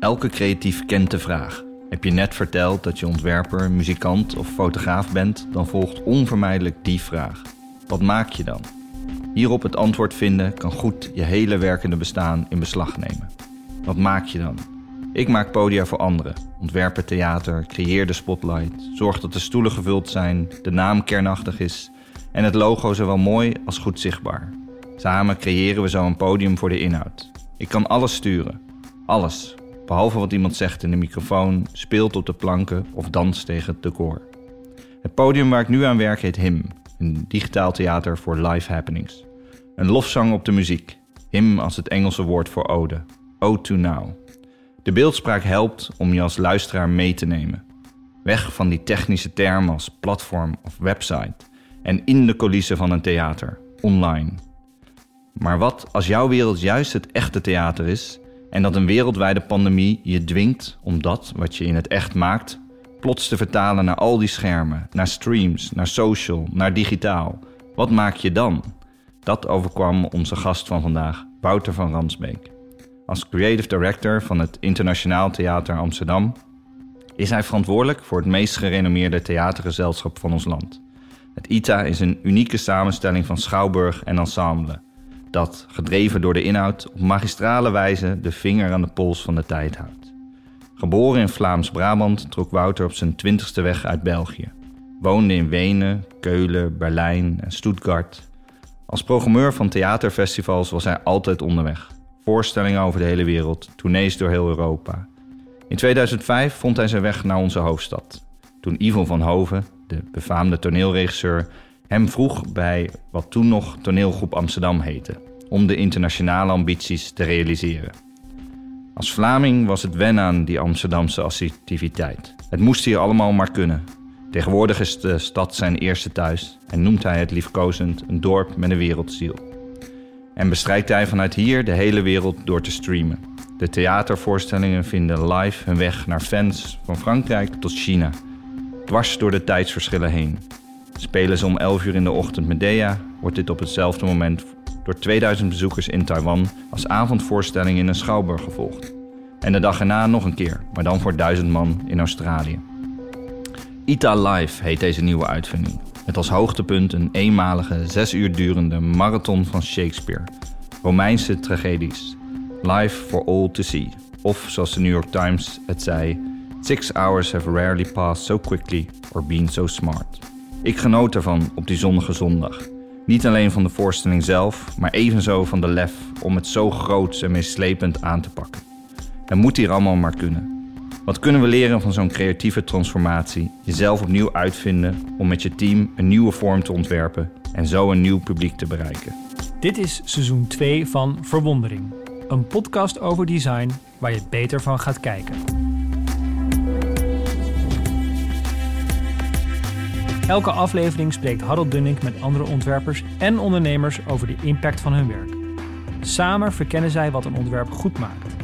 Elke creatief kent de vraag. Heb je net verteld dat je ontwerper, muzikant of fotograaf bent, dan volgt onvermijdelijk die vraag. Wat maak je dan? Hierop het antwoord vinden kan goed je hele werkende bestaan in beslag nemen. Wat maak je dan? Ik maak podia voor anderen. Ontwerp theater, creëer de spotlight, zorg dat de stoelen gevuld zijn, de naam kernachtig is en het logo zowel mooi als goed zichtbaar. Samen creëren we zo een podium voor de inhoud. Ik kan alles sturen. Alles. Behalve wat iemand zegt in de microfoon, speelt op de planken of danst tegen het decor. Het podium waar ik nu aan werk heet HIM, een digitaal theater voor live happenings. Een lofzang op de muziek. Him als het Engelse woord voor ode. Ode to now. De beeldspraak helpt om je als luisteraar mee te nemen. Weg van die technische termen als platform of website en in de coulissen van een theater, online. Maar wat als jouw wereld juist het echte theater is en dat een wereldwijde pandemie je dwingt om dat wat je in het echt maakt, plots te vertalen naar al die schermen, naar streams, naar social, naar digitaal? Wat maak je dan? Dat overkwam onze gast van vandaag, Wouter van Ramsbeek. Als creative director van het Internationaal Theater Amsterdam is hij verantwoordelijk voor het meest gerenommeerde theatergezelschap van ons land. Het ITA is een unieke samenstelling van schouwburg en ensemble, dat, gedreven door de inhoud, op magistrale wijze de vinger aan de pols van de tijd houdt. Geboren in Vlaams-Brabant trok Wouter op zijn twintigste weg uit België. Woonde in Wenen, Keulen, Berlijn en Stuttgart. Als programmeur van theaterfestivals was hij altijd onderweg voorstellingen over de hele wereld, tournees door heel Europa. In 2005 vond hij zijn weg naar onze hoofdstad. Toen Ivo van Hoven, de befaamde toneelregisseur, hem vroeg bij wat toen nog Toneelgroep Amsterdam heette, om de internationale ambities te realiseren. Als Vlaming was het wennen aan die Amsterdamse assertiviteit. Het moest hier allemaal maar kunnen. Tegenwoordig is de stad zijn eerste thuis en noemt hij het liefkozend een dorp met een wereldziel en bestrijkt hij vanuit hier de hele wereld door te streamen. De theatervoorstellingen vinden live hun weg naar fans van Frankrijk tot China, dwars door de tijdsverschillen heen. Spelen ze om 11 uur in de ochtend Medea, wordt dit op hetzelfde moment door 2000 bezoekers in Taiwan als avondvoorstelling in een schouwburg gevolgd. En de dag erna nog een keer, maar dan voor 1000 man in Australië. Ita Live heet deze nieuwe uitvinding. Met als hoogtepunt een eenmalige, zes uur durende marathon van Shakespeare. Romeinse tragedies. Live for all to see. Of zoals de New York Times het zei: Six hours have rarely passed so quickly or been so smart. Ik genoot ervan op die zonnige zondag. Niet alleen van de voorstelling zelf, maar evenzo van de lef om het zo groots en meeslepend aan te pakken. Het moet hier allemaal maar kunnen. Wat kunnen we leren van zo'n creatieve transformatie? Jezelf opnieuw uitvinden om met je team een nieuwe vorm te ontwerpen en zo een nieuw publiek te bereiken. Dit is seizoen 2 van Verwondering, een podcast over design waar je beter van gaat kijken. Elke aflevering spreekt Harold Dunning met andere ontwerpers en ondernemers over de impact van hun werk. Samen verkennen zij wat een ontwerp goed maakt.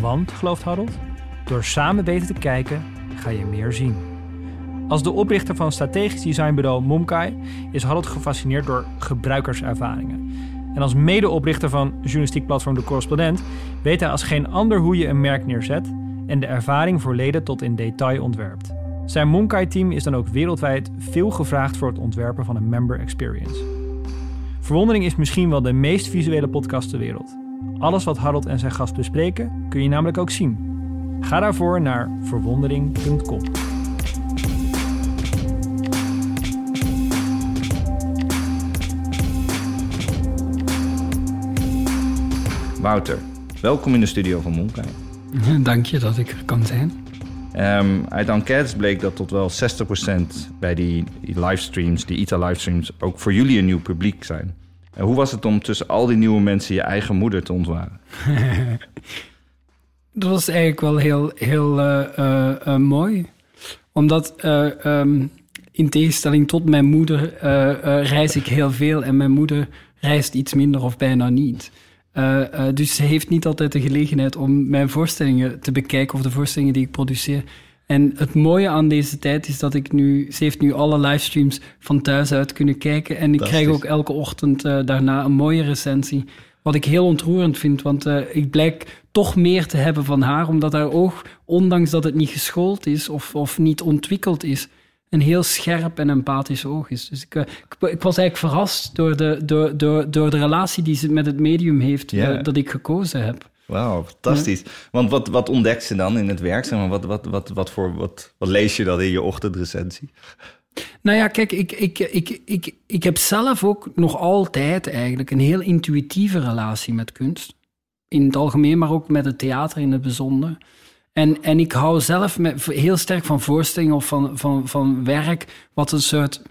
Want, gelooft Harold, door samen beter te kijken, ga je meer zien. Als de oprichter van strategisch designbureau Momkai is Harold gefascineerd door gebruikerservaringen. En als medeoprichter van journalistiek platform De Correspondent weet hij als geen ander hoe je een merk neerzet en de ervaring voor leden tot in detail ontwerpt. Zijn Momkai-team is dan ook wereldwijd veel gevraagd voor het ontwerpen van een member experience. Verwondering is misschien wel de meest visuele podcast ter wereld. Alles wat Harold en zijn gast bespreken kun je namelijk ook zien. Ga daarvoor naar verwondering.com. Wouter, welkom in de studio van Monkai. Dank je dat ik er kan zijn. Um, uit enquêtes bleek dat tot wel 60% bij die, livestreams, die ITA livestreams, ook voor jullie een nieuw publiek zijn. En hoe was het om tussen al die nieuwe mensen je eigen moeder te ontwaren? Dat was eigenlijk wel heel, heel uh, mooi. Omdat um, in tegenstelling tot mijn moeder reis ik heel veel en mijn moeder reist iets minder of bijna niet. Dus ze heeft niet altijd de gelegenheid om mijn voorstellingen te bekijken of de voorstellingen die ik produceer. En het mooie aan deze tijd is dat ik nu, ze heeft nu alle livestreams van thuis uit kunnen kijken. En ik krijg ook elke ochtend daarna een mooie recensie Wat ik heel ontroerend vind, want ik blijk toch meer te hebben van haar, omdat haar oog, ondanks dat het niet geschoold is of, of niet ontwikkeld is, een heel scherp en empathisch oog is. Dus ik, uh, ik, ik, was eigenlijk verrast door de, door, door, door de relatie die ze met het medium heeft, yeah. dat ik gekozen heb. Wauw, fantastisch. Want wat, wat ontdekt ze dan in het werk? Zeg maar, wat, wat, wat, wat, voor, wat, wat lees je dan in je ochtendrecensie? Nou ja, kijk, ik, ik, ik, ik, ik heb zelf ook nog altijd eigenlijk een heel intuïtieve relatie met kunst. In het algemeen, maar ook met het theater in het bijzonder. En, en ik hou zelf met, heel sterk van voorstellingen of van, van, van werk wat een soort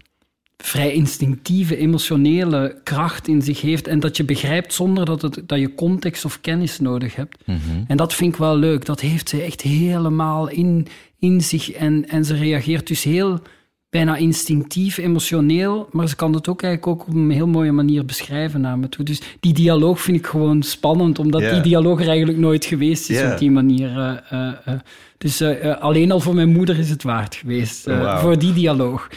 vrij instinctieve, emotionele kracht in zich heeft en dat je begrijpt zonder dat, het, dat je context of kennis nodig hebt. Mhm. En dat vind ik wel leuk. Dat heeft ze echt helemaal in, in zich en, en ze reageert dus heel bijna instinctief, emotioneel, maar ze kan het ook eigenlijk ook op een heel mooie manier beschrijven naar me toe. Dus die dialoog vind ik gewoon spannend, omdat die dialoog er eigenlijk nooit geweest is op die manier. Uh, uh, uh. Dus alleen al voor mijn moeder is het waard geweest, wow. voor die dialoog.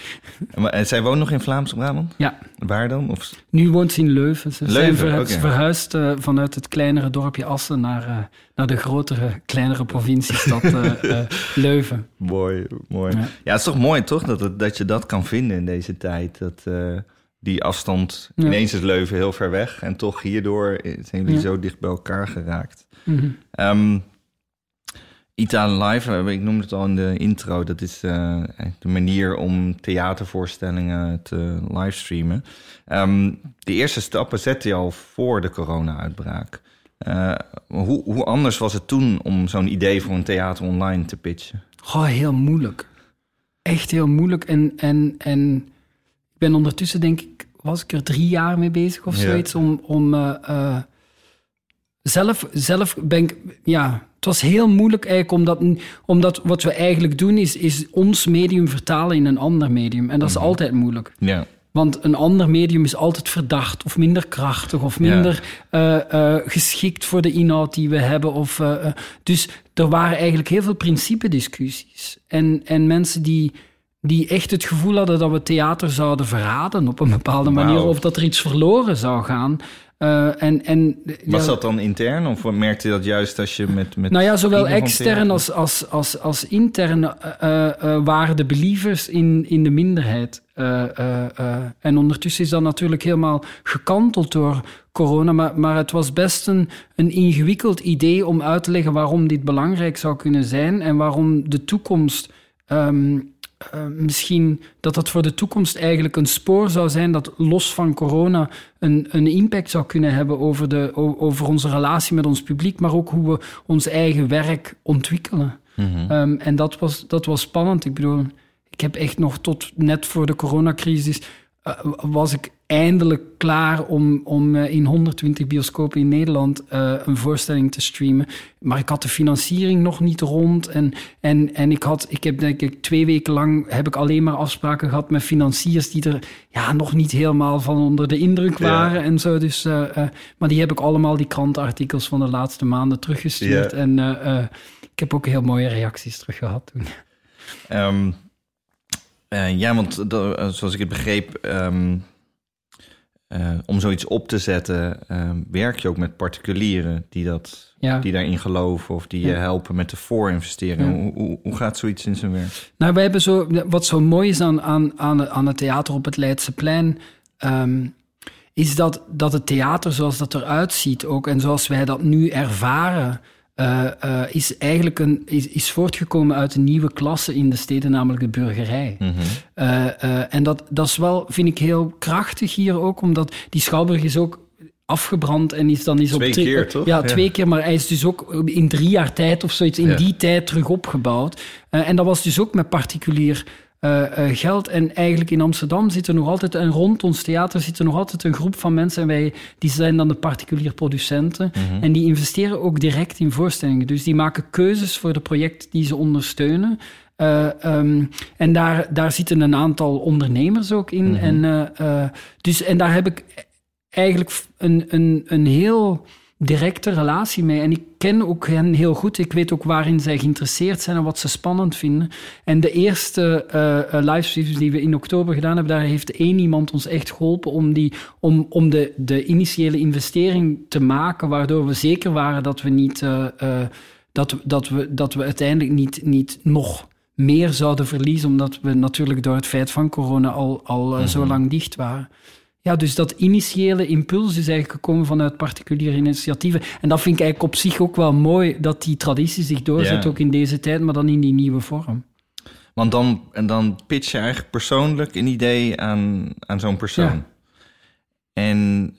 En zij woont nog in Vlaams-Brabant? Ja. Waar dan? Of? Nu woont ze in Leuven. Ze Leuven, zijn okay. verhuisd vanuit het kleinere dorpje Assen naar, naar de grotere, kleinere provinciestad Leuven. Mooi, mooi. Ja. ja. het is toch mooi toch, dat, het, dat je dat kan vinden in deze tijd. Dat die afstand, ja. ineens is Leuven heel ver weg. En toch hierdoor zijn jullie ja. zo dicht bij elkaar geraakt. Mm -hmm. um, Italian Live, ik noemde het al in de intro, dat is uh, de manier om theatervoorstellingen te livestreamen. Um, de eerste stappen zette je al voor de corona-uitbraak. Uh, hoe, hoe, anders was het toen om zo'n idee voor een theater online te pitchen? Oh, heel moeilijk. Echt heel moeilijk. En, en, en ik ben ondertussen, denk ik, was ik er drie jaar mee bezig of zoiets, om, om uh, zelf, zelf ben ik, ja, het was heel moeilijk eigenlijk, omdat, omdat wat we eigenlijk doen is, is ons medium vertalen in een ander medium. En dat is mhm. altijd moeilijk. Ja. Want een ander medium is altijd verdacht of minder krachtig of minder ja. uh, uh, geschikt voor de inhoud die we hebben. Of, uh, dus er waren eigenlijk heel veel principediscussies. En, en mensen die, die echt het gevoel hadden dat we theater zouden verraden op een bepaalde manier, wow. of dat er iets verloren zou gaan. Uh, en, en, Was ja, dat dan intern of merkte je dat juist als je met... met nou ja, zowel extern als, als, als, als intern uh, uh, waren de believers in, in de minderheid. en ondertussen is dat natuurlijk helemaal gekanteld door corona, maar, maar het was best een, een ingewikkeld idee om uit te leggen waarom dit belangrijk zou kunnen zijn en waarom de toekomst... Um, uh, misschien dat dat voor de toekomst eigenlijk een spoor zou zijn dat los van corona een, een impact zou kunnen hebben over, de, over onze relatie met ons publiek, maar ook hoe we ons eigen werk ontwikkelen. Mm -hmm. um, en dat was, dat was spannend. Ik bedoel, ik heb echt nog tot net voor de coronacrisis uh, was ik eindelijk klaar om, om uh, in 120 bioscopen in Nederland uh, een voorstelling te streamen. Maar ik had de financiering nog niet rond. En, en, en ik, had, ik heb denk ik twee weken lang heb ik alleen maar afspraken gehad met financiers die er ja, nog niet helemaal van onder de indruk waren. Ja. En zo. Dus, uh, maar die heb ik allemaal, die krantenartikels van de laatste maanden teruggestuurd. Ja. En ik heb ook heel mooie reacties terug gehad toen. Um, ja, want zoals ik het begreep... Um uh, om zoiets op te zetten, uh, werk je ook met particulieren die, dat, ja. die daarin geloven of die ja. je helpen met de voorinvestering. Ja. Hoe, hoe, hoe, gaat zoiets in zijn werk? Nou, we hebben zo, wat zo mooi is aan, aan, aan, aan het theater op het Leidseplein, um, is dat, dat het theater zoals dat eruit ziet ook en zoals wij dat nu ervaren, uh, uh, is eigenlijk een, is, is voortgekomen uit een nieuwe klasse in de steden, namelijk de burgerij. Mm -hmm. uh, en dat, dat is wel, vind ik, heel krachtig hier ook, omdat die Schouwburg is ook afgebrand en is dan is twee op keer, toch? Ja, twee ja. keer, maar hij is dus ook in drie jaar tijd of zoiets in ja. die tijd terug opgebouwd. en dat was dus ook met particulier uh, uh, geld. En eigenlijk in Amsterdam zit er nog altijd, en rond ons theater zit er nog altijd een groep van mensen. En wij, die zijn dan de particulier producenten. Mm -hmm. En die investeren ook direct in voorstellingen. Dus die maken keuzes voor de projecten die ze ondersteunen. Uh, um, en daar, daar zitten een aantal ondernemers ook in. Mm -hmm. en, dus, en daar heb ik eigenlijk een, een, een heel directe relatie mee. En ik ken ook hen heel goed. Ik weet ook waarin zij geïnteresseerd zijn en wat ze spannend vinden. En de eerste uh, livestreams die we in oktober gedaan hebben, daar heeft één iemand ons echt geholpen om, die, om, om de, de initiële investering te maken, waardoor we zeker waren dat we niet. Uh, dat, dat, we, dat we uiteindelijk niet, niet nog meer zouden verliezen, omdat we natuurlijk door het feit van corona al, al uh, zo mhm. lang dicht waren. Ja, dus dat initiële impuls is eigenlijk gekomen vanuit particuliere initiatieven. En dat vind ik eigenlijk op zich ook wel mooi, dat die traditie zich doorzet, ook in deze tijd, maar dan in die nieuwe vorm. Want dan, en dan pitch je eigenlijk persoonlijk een idee aan, aan zo'n persoon. Ja. En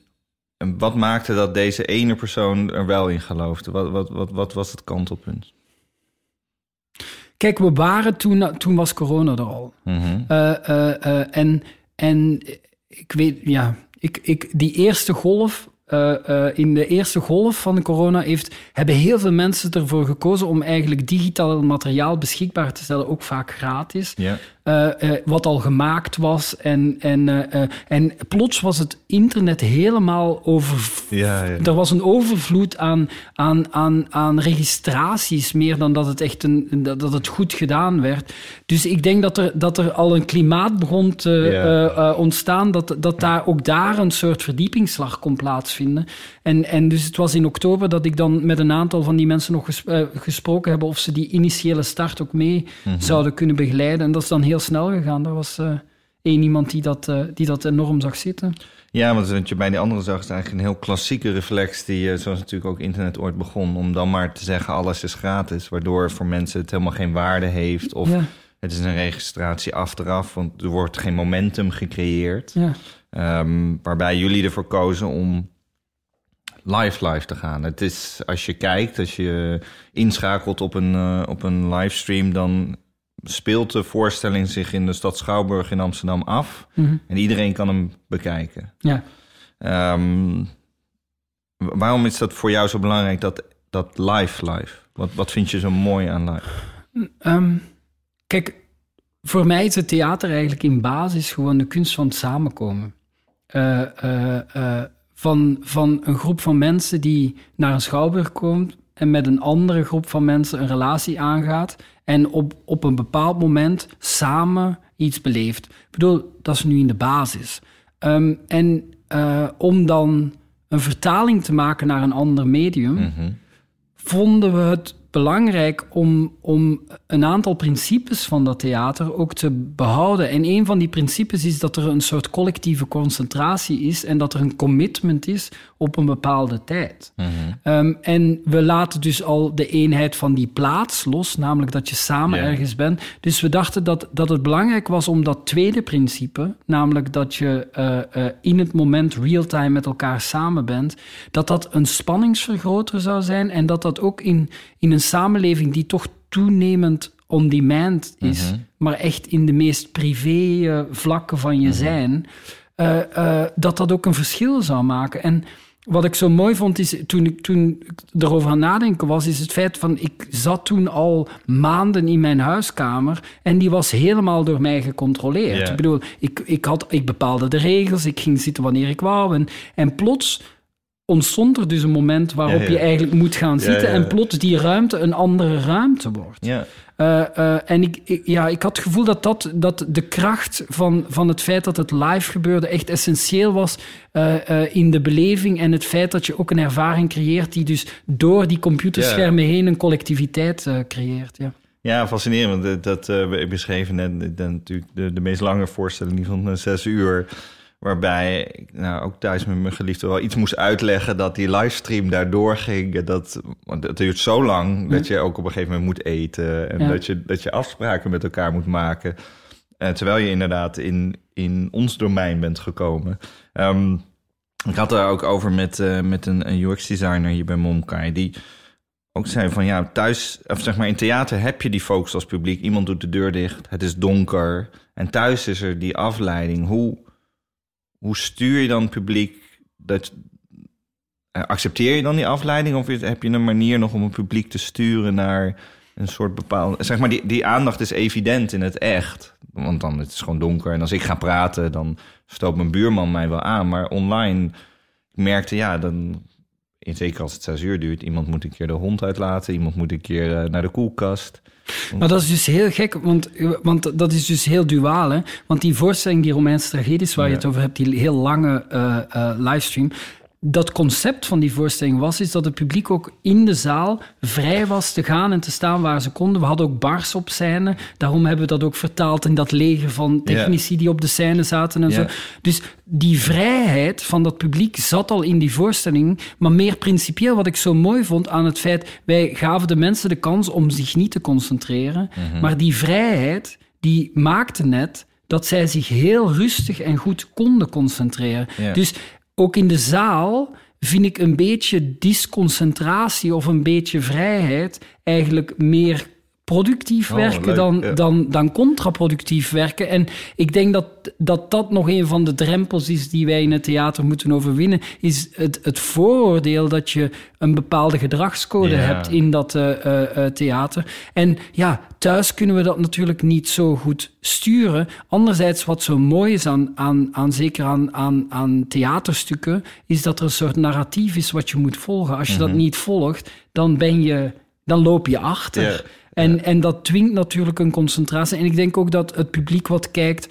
wat maakte dat deze ene persoon er wel in geloofde? Wat, wat, wat, wat was het kantelpunt? Kijk, we waren toen, toen was corona er al. Mhm. Eh, eh, eh, en, en ik weet, ja, ik, ik, die eerste golf, in de eerste golf van de corona heeft, hebben heel veel mensen ervoor gekozen om eigenlijk digitaal materiaal beschikbaar te stellen, ook vaak gratis. Ja. Uh, wat al gemaakt was. En, en, uh, en plots was het internet helemaal over. Ja, ja. Er was een overvloed aan, aan, aan, aan registraties, meer dan dat het echt een, dat het goed gedaan werd. Dus ik denk dat er, dat er al een klimaat begon te ontstaan, dat, dat daar ook daar een soort verdiepingsslag kon plaatsvinden. En, en dus het was in oktober dat ik dan met een aantal van die mensen nog gesproken heb of ze die initiële start ook mee mhm. zouden kunnen begeleiden. En dat is dan heel snel gegaan. Er was uh, één iemand die dat, uh, die dat enorm zag zitten. Ja, want wat je bij die andere zag, is eigenlijk een heel klassieke reflex... die, uh, zoals natuurlijk ook internet ooit begon... om dan maar te zeggen alles is gratis... waardoor voor mensen het helemaal geen waarde heeft... of het is een registratie achteraf... want er wordt geen momentum gecreëerd. Ja. Um, waarbij jullie ervoor kozen om live live te gaan. Het is, als je kijkt, als je inschakelt op een, uh, op een livestream... dan speelt de voorstelling zich in de stad Schouwburg in Amsterdam af. Mhm. En iedereen kan hem bekijken. Ja. Ehm, waarom is dat voor jou zo belangrijk, dat, dat live live? Wat, wat vind je zo mooi aan live? Um, kijk, voor mij is het theater eigenlijk in basis gewoon de kunst van het samenkomen. Uh, uh, uh, van, van een groep van mensen die naar een schouwburg komt en met een andere groep van mensen een relatie aangaat en op, op een bepaald moment samen iets beleeft. Ik bedoel, dat is nu in de basis. Um, en uh, om dan een vertaling te maken naar een ander medium, mm -hmm. vonden we het belangrijk om, om een aantal principes van dat theater ook te behouden. En een van die principes is dat er een soort collectieve concentratie is en dat er een commitment is op een bepaalde tijd. Mhm. Ehm, en we laten dus al de eenheid van die plaats los, namelijk dat je samen ergens bent. Dus we dachten dat, dat het belangrijk was om dat tweede principe, namelijk dat je uh, uh, in het moment real-time met elkaar samen bent, dat dat een spanningsvergroter zou zijn en dat dat ook in, in een samenleving die toch toenemend on-demand is, mhm. maar echt in de meest privé uh, vlakken van je mhm. zijn, dat dat ook een verschil zou maken. En wat ik zo mooi vond, is toen ik, toen erover aan nadenken was, is het feit van ik zat toen al maanden in mijn huiskamer en die was helemaal door mij gecontroleerd. Ik bedoel, ik, ik, had, ik bepaalde de regels, ik ging zitten wanneer ik wou en, en plots ontstond er dus een moment waarop je eigenlijk moet gaan zitten en plots die ruimte een andere ruimte wordt. Ja. Uh, uh, en ik, ja, ik had het gevoel dat, dat, dat de kracht van, van het feit dat het live gebeurde echt essentieel was uh, in de beleving en het feit dat je ook een ervaring creëert die dus door die computerschermen heen een collectiviteit creëert. Ja. Ja, fascinerend. Dat, dat uh, beschreven net natuurlijk de, de meest lange voorstelling van zes uur. Waarbij ik nou, ook thuis met mijn geliefde wel iets moest uitleggen dat die livestream daardoor ging. Dat, want het duurt zo lang dat je ook op een gegeven moment moet eten. En dat, je, dat je afspraken met elkaar moet maken. Uh, terwijl je inderdaad in, in ons domein bent gekomen. Um, ik had er ook over met, uh, met een, een UX-designer hier bij Momkai. Die ook zei van ja, thuis, of zeg maar in theater heb je die focus als publiek. Iemand doet de deur dicht, het is donker. En thuis is er die afleiding. Hoe hoe stuur je dan publiek dat. Uh, accepteer je dan die afleiding of heb je een manier nog om een publiek te sturen naar een soort bepaalde. Zeg maar, die, die aandacht is evident in het echt. Want dan het is gewoon donker en als ik ga praten, dan stoot mijn buurman mij wel aan. Maar online, ik merkte ja, dan zeker als het zes uur duurt, iemand moet een keer de hond uitlaten, iemand moet een keer eh, naar de koelkast. Maar dat is dus heel gek, want, want dat is dus heel duaal. Hè? Want die voorstelling, die Romeinse tragedies waar je het over hebt, die heel lange uh, uh, livestream, dat concept van die voorstelling was, is dat het publiek ook in de zaal vrij was te gaan en te staan waar ze konden. We hadden ook bars op scène. Daarom hebben we dat ook vertaald in dat leger van technici die op de scène zaten en zo. Dus die vrijheid van dat publiek zat al in die voorstelling. Maar meer principieel, wat ik zo mooi vond aan het feit, wij gaven de mensen de kans om zich niet te concentreren. Mhm. Maar die vrijheid, die maakte net dat zij zich heel rustig en goed konden concentreren. Dus ook in de zaal vind ik een beetje disconcentratie of een beetje vrijheid eigenlijk meer productief oh, werken dan, dan, dan contraproductief werken. En ik denk dat, dat dat nog een van de drempels is die wij in het theater moeten overwinnen, is het, het vooroordeel dat je een bepaalde gedragscode hebt in dat uh, uh, theater. En ja, thuis kunnen we dat natuurlijk niet zo goed sturen. Anderzijds, wat zo mooi is aan, aan, aan zeker aan, aan, aan theaterstukken, is dat er een soort narratief is wat je moet volgen. Als je dat mhm. niet volgt, dan ben je dan loop je achter. En, en dat dwingt natuurlijk een concentratie. En ik denk ook dat het publiek wat kijkt,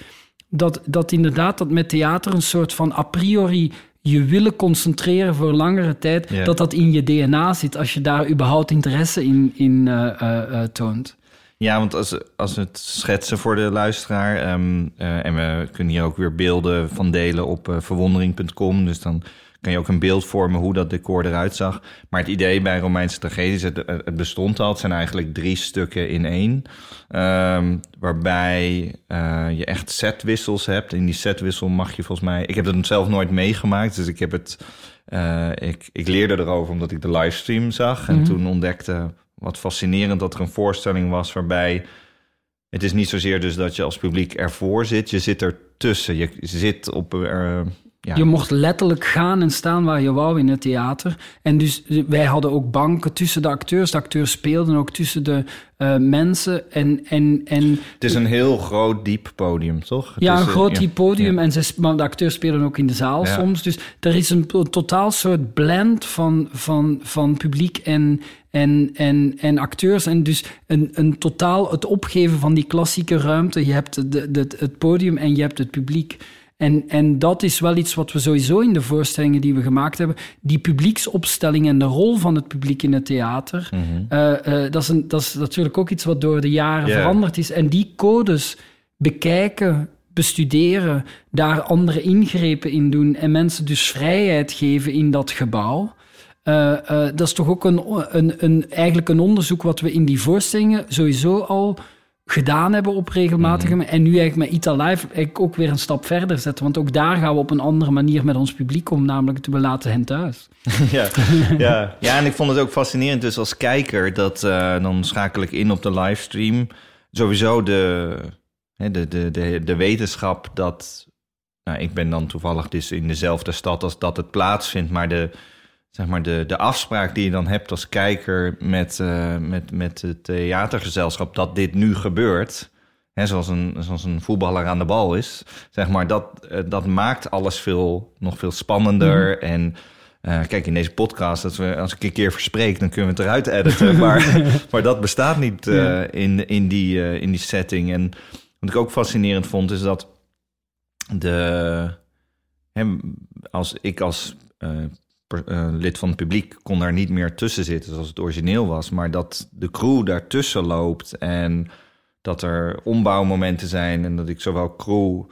dat, dat inderdaad dat met theater een soort van a priori je willen concentreren voor langere tijd, dat dat in je DNA zit als je daar überhaupt interesse in, in uh, uh, toont. Ja, want als, als we het schetsen voor de luisteraar, um, en we kunnen hier ook weer beelden van delen op verwondering.com, dus dan kan je ook een beeld vormen hoe dat decor eruit zag. Maar het idee bij Romeinse tragedies, het, het bestond al. Het zijn eigenlijk drie stukken in één. Um, waarbij uh, je echt setwissels hebt. In die setwissel mag je volgens mij... Ik heb het zelf nooit meegemaakt, dus ik heb het... Uh, ik, ik leerde erover omdat ik de livestream zag. En mhm. toen ontdekte wat fascinerend dat er een voorstelling was waarbij... Het is niet zozeer dus dat je als publiek ervoor zit. Je zit ertussen. Je zit op... Uh, je mocht letterlijk gaan en staan waar je wou in het theater. En dus wij hadden ook banken tussen de acteurs. De acteurs speelden ook tussen de uh, mensen. En, en, en, het is een heel groot, diep podium, toch? Ja, een groot, diep podium. En ze, maar de acteurs spelen ook in de zaal soms. Dus er is een totaal soort blend van, van, van publiek en, en, en, en acteurs. En dus een, een totaal het opgeven van die klassieke ruimte. Je hebt de, de, het podium en je hebt het publiek. En, en dat is wel iets wat we sowieso in de voorstellingen die we gemaakt hebben, die publieksopstelling en de rol van het publiek in het theater, mhm. eh, eh, dat, is een, dat is natuurlijk ook iets wat door de jaren veranderd is. En die codes bekijken, bestuderen, daar andere ingrepen in doen en mensen dus vrijheid geven in dat gebouw. Uh, dat is toch ook een, een, een, eigenlijk een onderzoek wat we in die voorstellingen sowieso al gedaan hebben op regelmatige mm En nu eigenlijk met Ita Live eigenlijk ook weer een stap verder zetten. Want ook daar gaan we op een andere manier met ons publiek om, namelijk we laten hen thuis. ja, ja. ja, en ik vond het ook fascinerend dus als kijker... dat uh, dan schakel ik in op de livestream. Sowieso de, de, de, de, de wetenschap dat... Nou, ik ben dan toevallig dus in dezelfde stad als dat het plaatsvindt... maar de zeg maar de, de afspraak die je dan hebt als kijker met, uh, met, met het theatergezelschap dat dit nu gebeurt. Hè, zoals, een, zoals een voetballer aan de bal is. Zeg maar, dat, uh, dat maakt alles veel, nog veel spannender. Mm. En uh, kijk, in deze podcast, dat we, als ik een keer verspreek, dan kunnen we het eruit editen. maar, maar dat bestaat niet ja. in, in, die, in die setting. En wat ik ook fascinerend vond, is dat de. Hè, als ik als uh, lid van het publiek kon daar niet meer tussen zitten zoals het origineel was. Maar dat de crew daartussen loopt en dat er ombouwmomenten zijn en dat ik zowel crew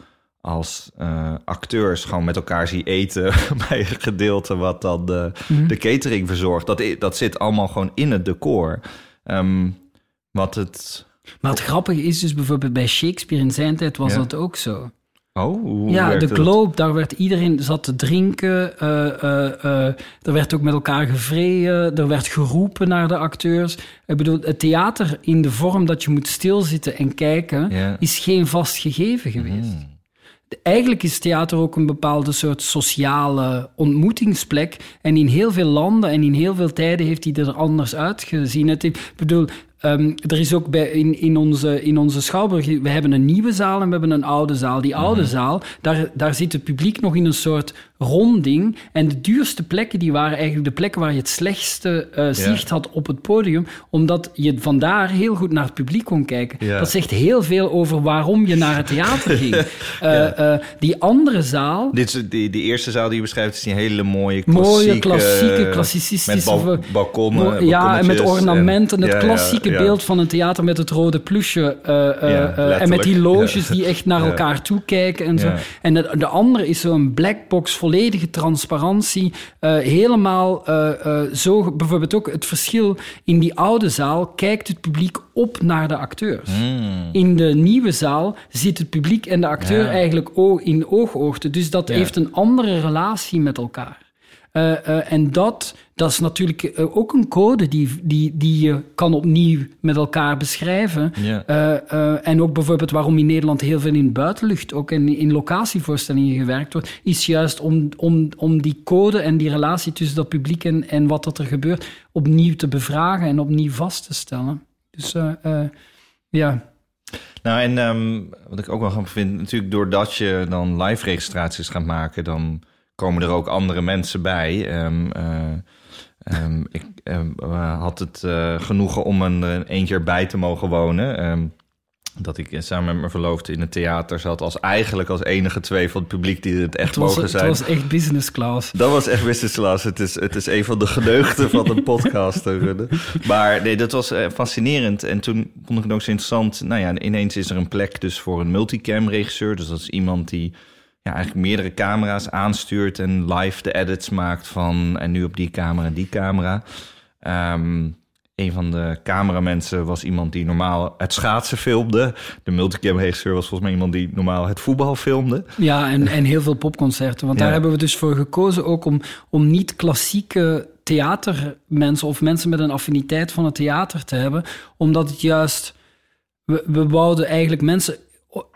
als uh, acteurs gewoon met elkaar zie eten bij een gedeelte wat dan de, mhm. de catering verzorgt. Dat, dat zit allemaal gewoon in het decor. Um, wat het... Maar het grappige is dus bijvoorbeeld bij Shakespeare in zijn tijd was dat ook zo. Oh, ja, de Globe, daar werd iedereen zat te drinken. Uh, uh, er werd ook met elkaar gevreden. Er werd geroepen naar de acteurs. Ik bedoel, het theater in de vorm dat je moet stilzitten en kijken, is geen vast gegeven geweest. Mm. Eigenlijk is theater ook een bepaalde soort sociale ontmoetingsplek. En in heel veel landen en in heel veel tijden heeft hij er anders uitgezien. Het, ik bedoel, Um, er is ook bij, in, in, onze, in onze Schouwburg, we hebben een nieuwe zaal en we hebben een oude zaal. Die oude mhm. zaal, daar, daar zit het publiek nog in een soort ronding. En de duurste plekken, die waren eigenlijk de plekken waar je het slechtste uh, zicht had op het podium. Omdat je vandaar heel goed naar het publiek kon kijken. Ja. Dat zegt heel veel over waarom je naar het theater ging. Uh, die andere zaal... Dit is, die, die eerste zaal die je beschrijft is die hele mooie klassieke... Mooie, klassieke, klassicistische... Met bal, balkonnen, Ja, en met ornamenten. En, het klassieke beeld van een theater met het rode plusje. en met die loges die echt naar elkaar toe kijken en zo. En de, de andere is zo'n blackbox, volledige transparantie. Uh, helemaal uh, uh, zo, bijvoorbeeld ook het verschil in die oude zaal kijkt het publiek op naar de acteurs. Mm. In de nieuwe zaal zit het publiek en de acteur ja. eigenlijk in ooghoogte. Dus dat ja. heeft een andere relatie met elkaar. Uh, uh, en dat, dat is natuurlijk uh, ook een code die, die, die je kan opnieuw met elkaar beschrijven. Yeah. en ook bijvoorbeeld waarom in Nederland heel veel in buitenlucht, ook in, in locatievoorstellingen gewerkt wordt, is juist om, om, om die code en die relatie tussen dat publiek en, en wat dat er gebeurt opnieuw te bevragen en opnieuw vast te stellen. Dus ja. Nou, en um, wat ik ook wel grappig vind, natuurlijk doordat je dan live registraties gaat maken, dan komen er ook andere mensen bij. Um, uh, um, ik uh, had het uh, genoegen om een, een keer bij te mogen wonen. dat ik samen met mijn verloofde in het theater zat als eigenlijk als enige twee van het publiek die het echt het was, mogen zijn. Het was echt business class. Dat was echt business class. Het is, het is een van de geneugten van een podcast. maar nee, dat was fascinerend. En toen vond ik het ook zo interessant. Nou ja, ineens is er een plek dus voor een multicam regisseur. Dus dat is iemand die ja, eigenlijk meerdere camera's aanstuurt en live de edits maakt van en nu op die camera en die camera. Um, een van de cameramensen was iemand die normaal het schaatsen filmde. De multicam-regisseur was volgens mij iemand die normaal het voetbal filmde. Ja, en, en heel veel popconcerten. Want daar Ja. hebben we dus voor gekozen ook om, om niet klassieke theatermensen of mensen met een affiniteit van het theater te hebben. Omdat het juist... We, we wouden eigenlijk mensen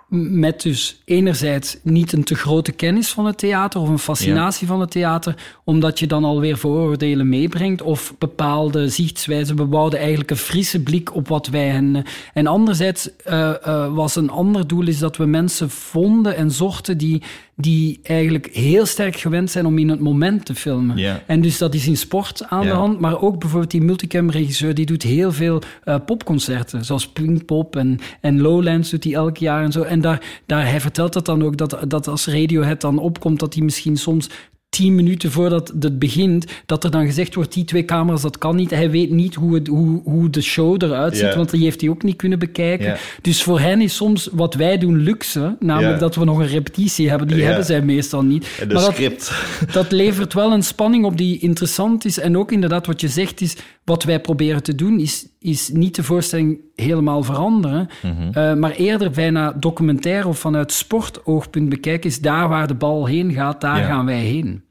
met dus enerzijds niet een te grote kennis van het theater of een fascinatie van het theater, omdat je dan alweer vooroordelen meebrengt of bepaalde zichtswijzen. We wouden eigenlijk een frisse blik op wat wij hen... En anderzijds uh, uh, was een ander doel is dat we mensen vonden en zochten die, die eigenlijk heel sterk gewend zijn om in het moment te filmen. Ja. En dus dat is in sport aan Ja. de hand, maar ook bijvoorbeeld die multicam-regisseur, die doet heel veel uh, popconcerten, zoals Pinkpop en, en Lowlands doet hij elk jaar en zo. En daar, daar, hij vertelt dat dan ook, dat, dat als Radiohead dan opkomt, dat hij misschien soms tien minuten voordat het begint, dat er dan gezegd wordt, die twee camera's, dat kan niet. Hij weet niet hoe, het, hoe, hoe de show eruit ziet, want die heeft hij ook niet kunnen bekijken. Dus voor hen is soms wat wij doen luxe, namelijk dat we nog een repetitie hebben. Die hebben zij meestal niet. En de Maar dat, script. dat levert wel een spanning op die interessant is. En ook inderdaad, wat je zegt, is wat wij proberen te doen, is, is niet de voorstelling helemaal veranderen, eh, maar eerder bijna documentair of vanuit sportoogpunt bekijken, is daar waar de bal heen gaat, daar Ja. gaan wij heen.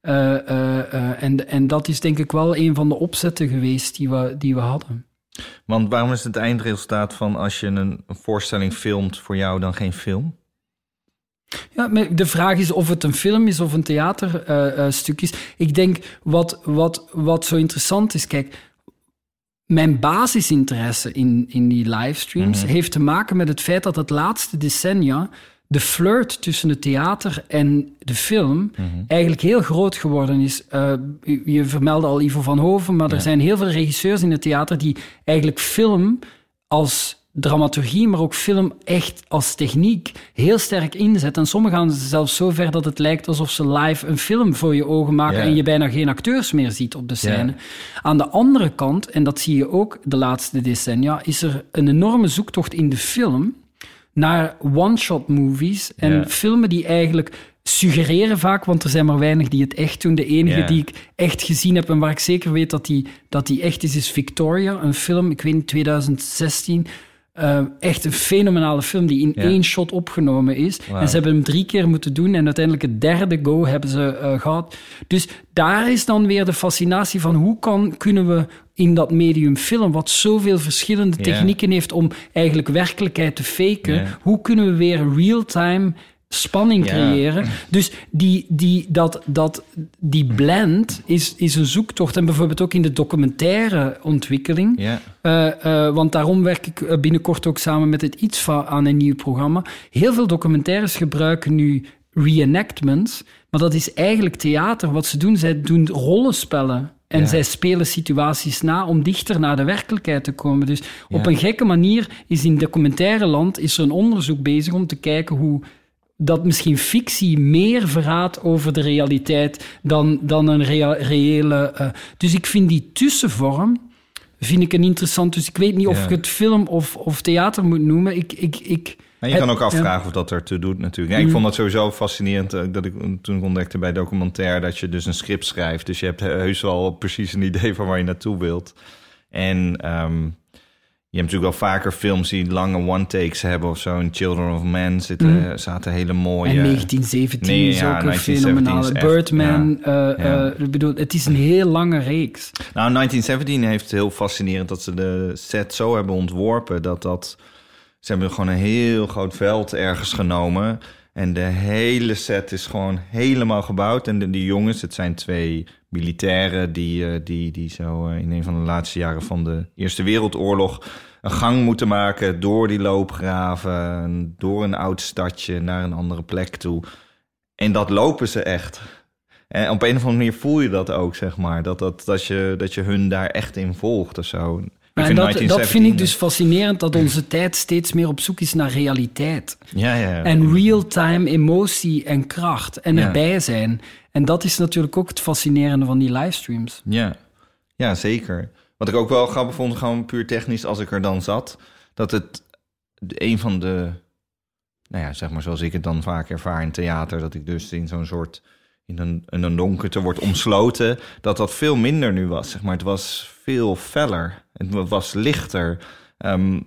Eh, eh, en, en dat is denk ik wel een van de opzetten geweest die we, die we hadden. Want waarom is het eindresultaat van als je een, een voorstelling filmt voor jou dan geen film? Ja, maar de vraag is of het een film is of een theaterstuk is. Ik denk wat, wat, wat zo interessant is, kijk, mijn basisinteresse in, in die livestreams heeft te maken met het feit dat het laatste decennia de flirt tussen het theater en de film eigenlijk heel groot geworden is. Eh, je- je vermeldde al Ivo van Hoven, maar er zijn heel veel regisseurs in het theater die eigenlijk film als dramaturgie, maar ook film echt als techniek heel sterk inzetten. En sommigen gaan zelfs zo ver dat het lijkt alsof ze live een film voor je ogen maken en je bijna geen acteurs meer ziet op de scène. Aan de andere kant, en dat zie je ook de laatste decennia, is er een enorme zoektocht in de film naar one-shot movies en filmen die eigenlijk suggereren vaak, want er zijn maar weinig die het echt doen. De enige die ik echt gezien heb en waar ik zeker weet dat die, dat die echt is, is Victoria, een film, ik weet niet, 2016. Eh, echt een fenomenale film die in Ja. één shot opgenomen is. En ze hebben hem drie keer moeten doen en uiteindelijk het derde go hebben ze eh, gehad. Dus daar is dan weer de fascinatie van hoe kan, kunnen we in dat medium film, wat zoveel verschillende technieken heeft om eigenlijk werkelijkheid te faken, hoe kunnen we weer real-time spanning Ja. creëren? Dus die, die, dat, dat, die blend is, is een zoektocht. En bijvoorbeeld ook in de documentaire ontwikkeling. Ja. Eh, eh, want daarom werk ik eh, binnenkort ook samen met het ITSFA aan een nieuw programma. Heel veel documentaires gebruiken nu reenactments, maar dat is eigenlijk theater. Wat ze doen, zij doen rollenspellen. En Ja. zij spelen situaties na om dichter naar de werkelijkheid te komen. Dus op een gekke manier is in documentaire land is er een onderzoek bezig om te kijken hoe dat misschien fictie meer verraadt over de realiteit dan, dan een rea- reële... eh, dus ik vind die tussenvorm vind ik een interessant... Dus ik weet niet of ik het film of, of theater moet noemen. Ik, ik, ik, En je kan ook afvragen of dat ertoe doet natuurlijk. Ja, Mm. ik vond dat sowieso fascinerend eh, dat ik toen ik ontdekte bij documentaire dat je dus een script schrijft. Dus je hebt heus wel precies een idee van waar je naartoe wilt. En ehm, je hebt natuurlijk wel vaker films die lange one-takes hebben of zo. In Children of Men zitten, zaten hele mooie... Mm. En 1917 Nee, is ja, ook een 1917 fenomenale. Birdman. eh, Ja. eh, ik bedoel, het is een heel lange reeks. Nou, 1917 heeft heel fascinerend dat ze de set zo hebben ontworpen dat dat. Ze hebben gewoon een heel groot veld ergens genomen. En de hele set is gewoon helemaal gebouwd. En de, die jongens, het zijn twee militairen die, eh, die, die zo eh, in een van de laatste jaren van de Eerste Wereldoorlog een gang moeten maken door die loopgraven, door een oud stadje naar een andere plek toe. En dat lopen ze echt. En op een of andere manier voel je dat ook, zeg maar. Dat, dat, dat, je, dat je hun daar echt in volgt of zo. Maar dat, dat vind 1917 ik dus fascinerend, dat onze tijd steeds meer op zoek is naar realiteit. Ja, ja. ja. En real-time emotie en kracht en erbij zijn. En dat is natuurlijk ook het fascinerende van die livestreams. Ja. ja, zeker. Wat ik ook wel grappig vond, gewoon puur technisch, als ik er dan zat, dat het een van de, nou ja, zeg maar zoals ik het dan vaak ervaar in theater, dat ik dus in zo'n soort, in een, in een donkerte wordt omsloten, dat dat veel minder nu was, zeg maar. Het was veel feller, het was lichter. Ehm,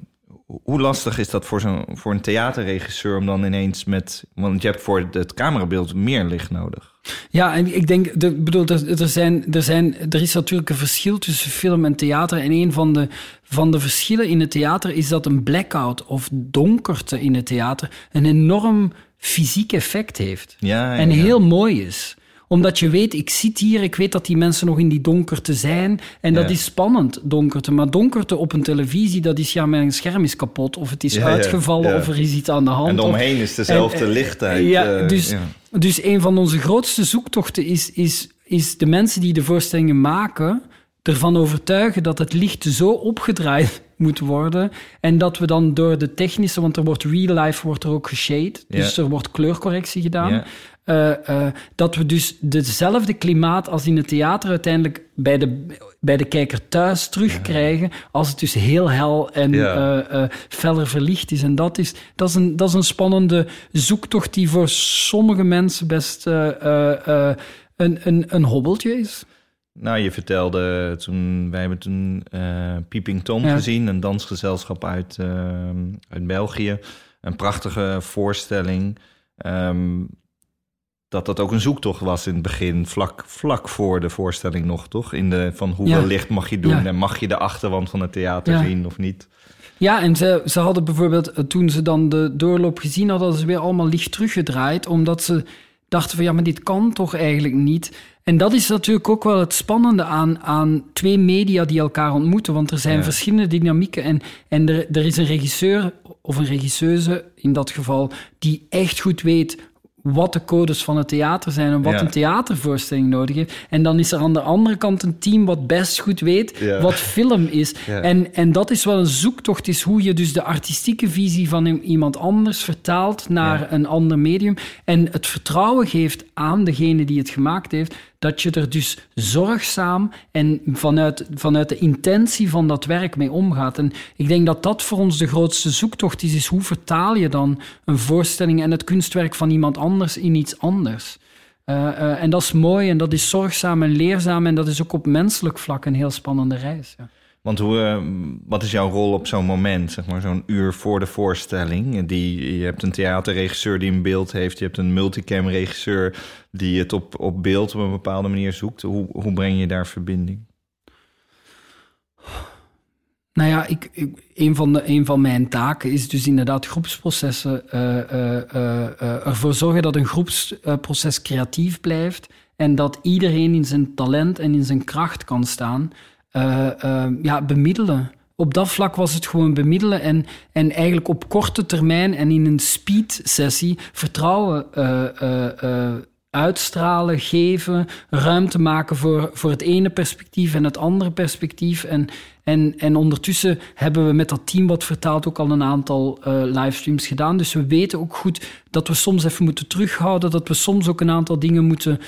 hoe lastig is dat voor, zo'n voor een theaterregisseur om dan ineens met... Want je hebt voor het camerabeeld meer licht nodig. Ja, en ik denk, de, bedoel, er, er, zijn, er, zijn, er is natuurlijk een verschil tussen film en theater. En een van de, van de verschillen in het theater is dat een blackout of donkerte in het theater een enorm fysiek effect heeft. Ja, ja, en heel mooi is omdat je weet, ik zit hier, ik weet dat die mensen nog in die donkerte zijn. En dat Ja. is spannend, donkerte. Maar donkerte op een televisie, dat is ja, mijn scherm is kapot. Of het is Ja, uitgevallen, ja. of er is iets aan de hand. En of- omheen is dezelfde en, lichtheid. Ja, eh, dus, ja. dus een van onze grootste zoektochten is, is, is de mensen die de voorstellingen maken ervan overtuigen dat het licht zo opgedraaid moet worden. En dat we dan door de technische, want er wordt real life wordt er ook geshade, dus er wordt kleurcorrectie gedaan, eh, eh, dat we dus dezelfde klimaat als in het theater uiteindelijk bij de, bij de kijker thuis terugkrijgen, als het dus heel hel en eh, feller verlicht is. En dat is, dat, is een, dat is een spannende zoektocht die voor sommige mensen best een, een, een hobbeltje is. Nou, je vertelde toen, wij hebben toen eh Peeping Tom Ja. gezien, een dansgezelschap uit, eh, uit België. Een prachtige voorstelling. Ehm, dat dat ook een zoektocht was in het begin, vlak, vlak voor de voorstelling nog, toch? In de, van hoeveel Ja. licht mag je doen Ja. en mag je de achterwand van het theater zien of niet? Ja, en ze, ze hadden bijvoorbeeld, eh, toen ze dan de doorloop gezien hadden, hadden ze weer allemaal licht teruggedraaid, omdat ze dachten van ja, maar dit kan toch eigenlijk niet. En dat is natuurlijk ook wel het spannende aan, aan twee media die elkaar ontmoeten, want er zijn Ja. verschillende dynamieken en, en er, er is een regisseur of een regisseuse in dat geval die echt goed weet wat de codes van het theater zijn en wat Ja. een theatervoorstelling nodig heeft. En dan is er aan de andere kant een team wat best goed weet Ja. wat film is. Ja. En, en dat is wel een zoektocht, is hoe je dus de artistieke visie van iemand anders vertaalt naar een ander medium. En het vertrouwen geeft aan degene die het gemaakt heeft, dat je er dus zorgzaam en vanuit, vanuit de intentie van dat werk mee omgaat. En ik denk dat dat voor ons de grootste zoektocht is, is hoe vertaal je dan een voorstelling en het kunstwerk van iemand anders in iets anders. Eh, eh, en dat is mooi en dat is zorgzaam en leerzaam en dat is ook op menselijk vlak een heel spannende reis. Ja. Want hoe, eh, wat is jouw rol op zo'n moment, zeg maar, zo'n uur voor de voorstelling? Die, je hebt een theaterregisseur die een beeld heeft, je hebt een multicam-regisseur die het op, op beeld op een bepaalde manier zoekt. Hoe, hoe breng je daar verbinding? Nou ja, ik, een, van de, een van mijn taken is dus inderdaad groepsprocessen. eh, eh, ervoor zorgen dat een groepsproces creatief blijft. En dat iedereen in zijn talent en in zijn kracht kan staan. Eh, eh, ja, bemiddelen. op dat vlak was het gewoon bemiddelen en, en eigenlijk op korte termijn en in een speed-sessie vertrouwen uh, uh, uitstralen, geven, ruimte maken voor, voor het ene perspectief en het andere perspectief. En, en, en ondertussen hebben we met dat team wat vertaalt ook al een aantal livestreams gedaan. Dus we weten ook goed dat we soms even moeten terughouden, dat we soms ook een aantal dingen moeten,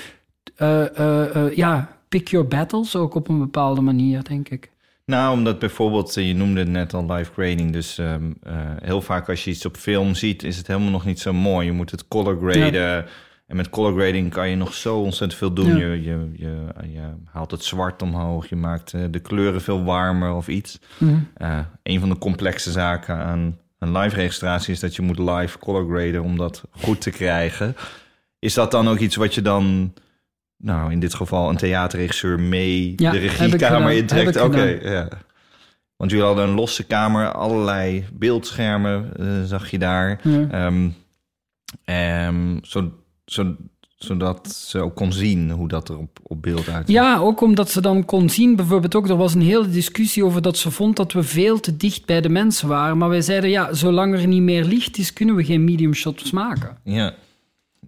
ja, pick your battles ook op een bepaalde manier, denk ik. Nou, omdat bijvoorbeeld, je noemde het net al live grading. Dus um, uh, heel vaak als je iets op film ziet, is het helemaal nog niet zo mooi. Je moet het color graden. Ja. En met color grading kan je nog zo ontzettend veel doen. Ja. Je, je, je, je, haalt het zwart omhoog, je maakt uh, de kleuren veel warmer of iets. Mm -hmm. uh, een van de complexe zaken aan een live registratie is dat je moet live color graden om dat goed te krijgen. Is dat dan ook iets wat je dan nou, in dit geval een theaterregisseur mee ja, de regiekamer intrekt. Oké, okay, ja. Want jullie hadden een losse kamer, allerlei beeldschermen uh, zag je daar. Ja. Um, um, zo, zo, zodat ze ook kon zien hoe dat er op, op beeld uitziet. Ja, ook omdat ze dan kon zien, bijvoorbeeld ook, er was een hele discussie over dat ze vond dat we veel te dicht bij de mensen waren. Maar wij zeiden, ja, zolang er niet meer licht is, kunnen we geen medium shots maken. Ja,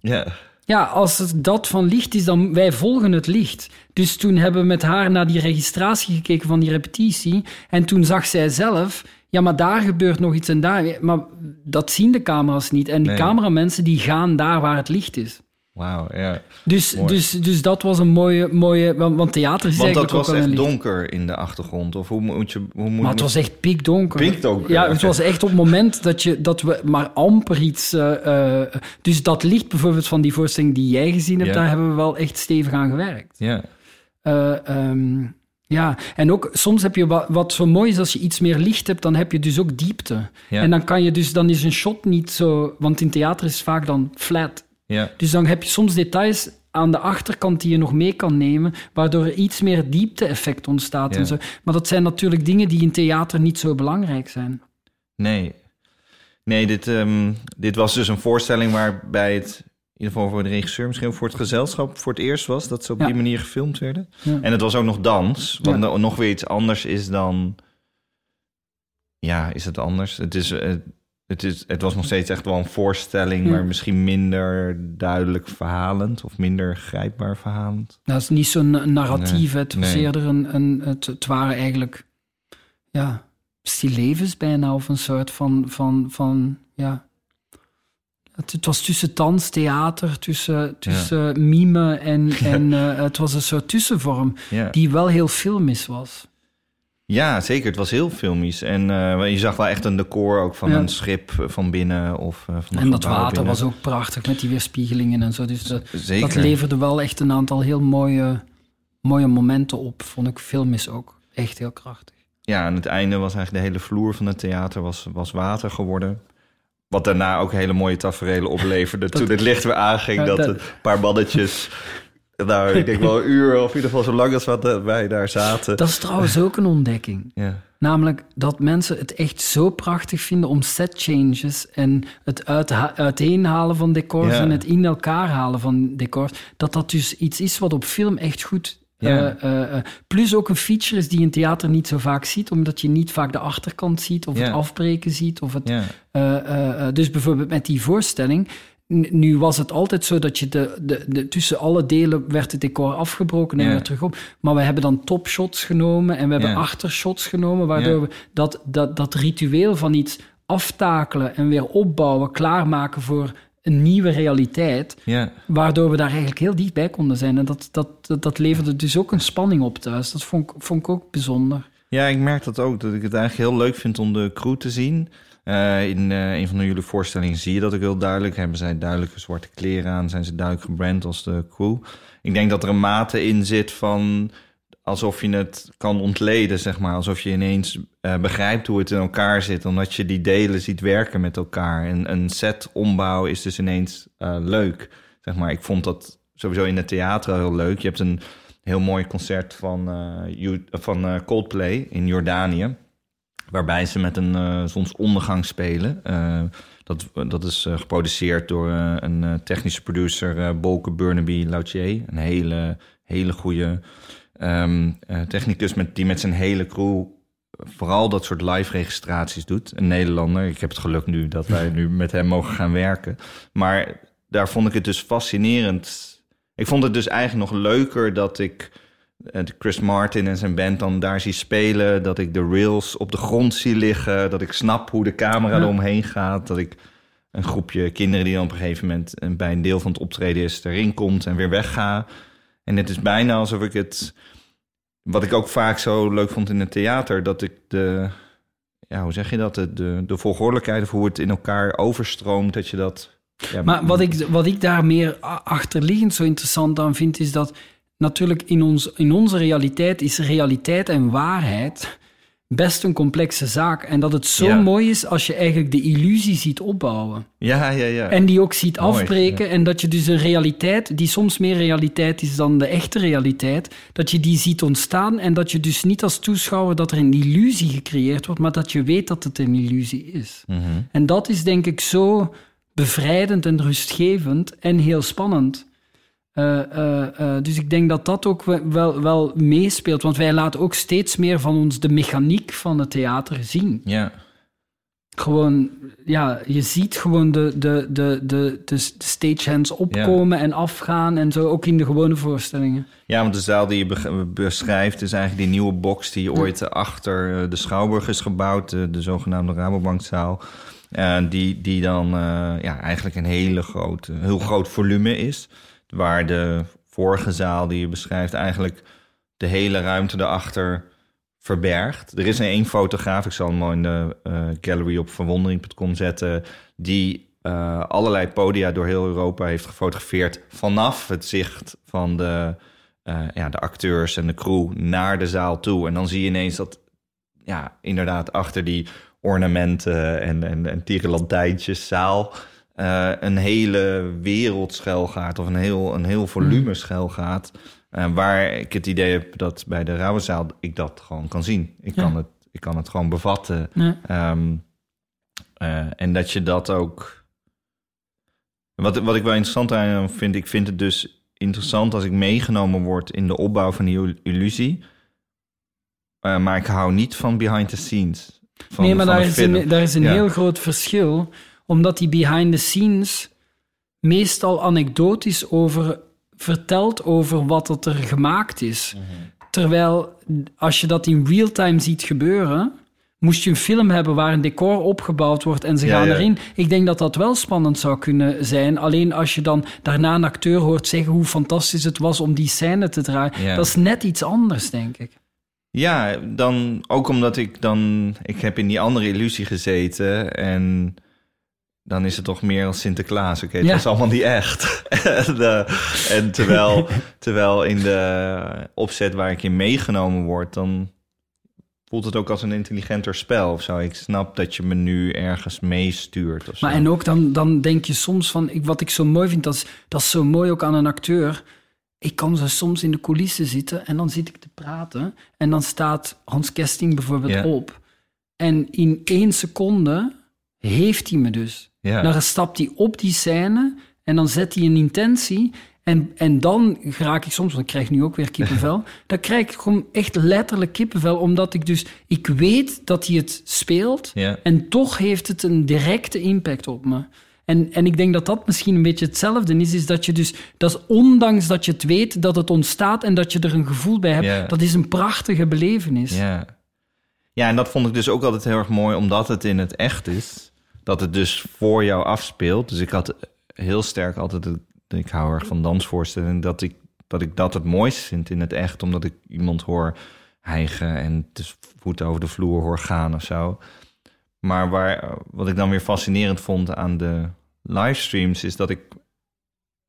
ja. Ja, als het dat van licht is, dan wij volgen het licht. Dus toen hebben we met haar naar die registratie gekeken van die repetitie. En toen zag zij zelf, ja, maar daar gebeurt nog iets en daar. Maar dat zien de camera's niet. En de nee. cameramensen die gaan daar waar het licht is. Wauw, ja. Dus, dus, dus dat was een mooie, mooie want, want theater is want dat was echt donker in de achtergrond, of hoe moet je... Hoe moet maar het was echt pikdonker. Pikdonker? Ja, het was echt op het moment dat, je, dat we maar amper iets... Uh, uh, dus dat licht bijvoorbeeld van die voorstelling die jij gezien hebt, ja. daar hebben we wel echt stevig aan gewerkt. Ja. Uh, um, ja, en ook soms heb je wat, wat zo mooi is als je iets meer licht hebt, dan heb je dus ook diepte. Ja. En dan kan je dus, dan is een shot niet zo, want in theater is het vaak dan flat. Ja. Dus dan heb je soms details aan de achterkant die je nog mee kan nemen, waardoor er iets meer diepte-effect ontstaat Ja. en zo. Maar dat zijn natuurlijk dingen die in theater niet zo belangrijk zijn. Nee. Nee, dit, ehm, dit was dus een voorstelling waarbij het... In ieder geval voor de regisseur, misschien ook voor het gezelschap... voor het eerst was dat ze op Ja. die manier gefilmd werden. Ja. En het was ook nog dans, wat Ja. no- nog weer iets anders is dan... Ja, is het anders? Het, is, eh, het, is, het was nog steeds echt wel een voorstelling... Maar misschien minder duidelijk verhalend... of minder grijpbaar verhalend. Dat is niet zo'n narratief, Nee, het was nee. eerder een, een het, het waren eigenlijk, ja, stillevens bijna, of een soort van, van, van ja... Het, het was tussen dans, theater, tussen, tussen mime en, en eh, het was een soort tussenvorm Ja. die wel heel filmisch was. Ja, zeker. Het was heel filmisch. En eh, je zag wel echt een decor ook van Ja. een schip van binnen of eh, van En dat water binnen. was ook prachtig met die weerspiegelingen en zo. Dus dat, Zeker. dat leverde wel echt een aantal heel mooie, mooie momenten op. Vond ik filmisch ook echt heel krachtig. Ja, aan het einde was eigenlijk de hele vloer van het theater was, was water geworden. Wat daarna ook hele mooie tafereelen opleverde. Toen het licht weer aanging, Ja, dat dat- een paar mannetjes... Nou, ik denk wel een uur, of in ieder geval zo lang als wat, eh, wij daar zaten. Dat is trouwens ook een ontdekking. Ja, Namelijk dat mensen het echt zo prachtig vinden om set changes en het uiteenhalen van decors Ja. en het in elkaar halen van decors, dat dat dus iets is wat op film echt goed. Ja. eh, eh, plus ook een feature is die in theater niet zo vaak ziet, omdat je niet vaak de achterkant ziet of Ja. het afbreken ziet. Of het, ja, dus bijvoorbeeld met die voorstelling. Nu was het altijd zo dat je de, de, de, tussen alle delen werd het decor afgebroken en Ja. weer terug op. Maar we hebben dan topshots genomen en we hebben Ja. achtershots genomen, waardoor Ja. we dat, dat, dat ritueel van iets aftakelen en weer opbouwen, klaarmaken voor een nieuwe realiteit, ja. waardoor we daar eigenlijk heel dichtbij konden zijn. En dat, dat, dat, dat leverde dus ook een spanning op thuis. Dat vond, ik- vond ik ook bijzonder. Ja, ik merk dat ook. Dat ik het eigenlijk heel leuk vind om de crew te zien. Eh, in eh, een van jullie voorstellingen zie je dat ook heel duidelijk. Hebben zij duidelijke zwarte kleren aan? Zijn ze duidelijk gebrand als de crew? Ik denk dat er een mate in zit van alsof je het kan ontleden, zeg maar. Alsof je ineens eh, begrijpt hoe het in elkaar zit, omdat je die delen ziet werken met elkaar. En een set ombouw is dus ineens leuk, zeg maar. Ik vond dat sowieso in het theater heel leuk. Je hebt een heel mooi concert van, van Coldplay in Jordanië. Waarbij ze met een eh, zonsondergang spelen. Eh, dat, dat is eh, geproduceerd door een technische producer, Bolke Burnaby Lautier. Een hele, hele goede ehm, eh, technicus met, die met zijn hele crew vooral dat soort live registraties doet. Een Nederlander. Ik heb het geluk nu dat wij nu met hem mogen gaan werken. Maar daar vond ik het dus fascinerend. Ik vond het dus eigenlijk nog leuker dat ik Chris Martin en zijn band dan daar zie spelen. Dat ik de rails op de grond zie liggen. Dat ik snap hoe de camera Ja. eromheen gaat. Dat ik een groepje kinderen die dan op een gegeven moment bij een deel van het optreden is erin komt en weer wegga. En het is bijna alsof ik het. Wat ik ook vaak zo leuk vond in het theater, dat ik de. Ja, hoe zeg je dat? De, de, de volgordelijkheid of hoe het in elkaar overstroomt, dat je dat. Ja, Maar wat ik, wat ik daar meer achterliggend zo interessant aan vind, is dat natuurlijk in, ons, in onze realiteit is realiteit en waarheid best een complexe zaak. En dat het zo Ja. mooi is als je eigenlijk de illusie ziet opbouwen. Ja, ja, ja. En die ook ziet Mooi, afbreken. En dat je dus een realiteit, die soms meer realiteit is dan de echte realiteit, dat je die ziet ontstaan. En dat je dus niet als toeschouwer dat er een illusie gecreëerd wordt, maar dat je weet dat het een illusie is. Mhm. En dat is denk ik zo bevrijdend en rustgevend en heel spannend. Eh, eh, eh, dus ik denk dat dat ook we- wel, wel meespeelt, want wij laten ook steeds meer van ons de mechaniek van het theater zien. ja. Gewoon, ja, je ziet gewoon de, de, de, de, de stagehands opkomen en afgaan en zo, ook in de gewone voorstellingen. Ja, want de zaal die je be- beschrijft is eigenlijk die nieuwe box die ooit achter de Schouwburg is gebouwd, de, de zogenaamde Rabobankzaal. Die, die dan ja, eigenlijk een hele grote, heel groot volume is. Waar de vorige zaal die je beschrijft eigenlijk de hele ruimte erachter verbergt. Er is een één fotograaf, ik zal hem mooi in de eh, gallery op verwondering.com zetten, die eh, allerlei podia door heel Europa heeft gefotografeerd vanaf het zicht van de, eh, ja, de acteurs en de crew naar de zaal toe. En dan zie je ineens dat, ja, inderdaad, achter die ornamenten en, en, en zaal eh, een hele wereld schuil gaat of een heel, een heel volume schuil gaat. Eh, waar ik het idee heb dat bij de Rauwenzaal ik dat gewoon kan zien. Ik, Ja. kan, het, ik kan het gewoon bevatten. Ja. Ehm, eh, en dat je dat ook. Wat, wat ik wel interessant aan vind, ik vind het dus interessant als ik meegenomen word in de opbouw van die il- illusie. Maar ik hou niet van behind the scenes. Van, nee, maar daar een is, een, daar is een heel groot verschil, omdat die behind the scenes meestal anekdotisch over vertelt over wat het er gemaakt is. Mhm. Terwijl als je dat in real time ziet gebeuren, moest je een film hebben waar een decor opgebouwd wordt en ze Ja, gaan ja. erin. Ik denk dat dat wel spannend zou kunnen zijn. Alleen als je dan daarna een acteur hoort zeggen hoe fantastisch het was om die scène te draaien, Ja. dat is net iets anders, denk ik. Ja, dan ook omdat ik dan... Ik heb in die andere illusie gezeten en dan is het toch meer als Sinterklaas. Oké, het Ja. was allemaal niet echt. en, en terwijl, terwijl in de opzet waar ik in meegenomen word... dan voelt het ook als een intelligenter spel of zo. Ik snap dat je me nu ergens meestuurt of zo. Maar en ook dan, dan denk je soms van, ik, wat ik zo mooi vind, dat is, dat is zo mooi ook aan een acteur. Ik kan zo soms in de coulissen zitten en dan zit ik te praten. En dan staat Hans Kesting bijvoorbeeld op. En in één seconde heeft hij me dus. Ja. Dan stapt hij op die scène en dan zet hij een intentie. En, en dan raak ik soms, want ik krijg nu ook weer kippenvel. dan krijg ik gewoon echt letterlijk kippenvel, omdat ik dus, ik weet dat hij het speelt. Ja. En toch heeft het een directe impact op me. En, en ik denk dat dat misschien een beetje hetzelfde is, is dat je dus, dat is ondanks dat je het weet dat het ontstaat en dat je er een gevoel bij hebt, Ja. dat is een prachtige belevenis. Ja. ja, en dat vond ik dus ook altijd heel erg mooi, omdat het in het echt is. Dat het dus voor jou afspeelt. Dus ik had heel sterk altijd, het, ik hou erg van dansvoorstellingen, dat ik, dat ik dat het mooiste vind in het echt. Omdat ik iemand hoor hijgen en de voeten over de vloer hoor gaan of zo. Maar waar, wat ik dan weer fascinerend vond aan de livestreams, is dat ik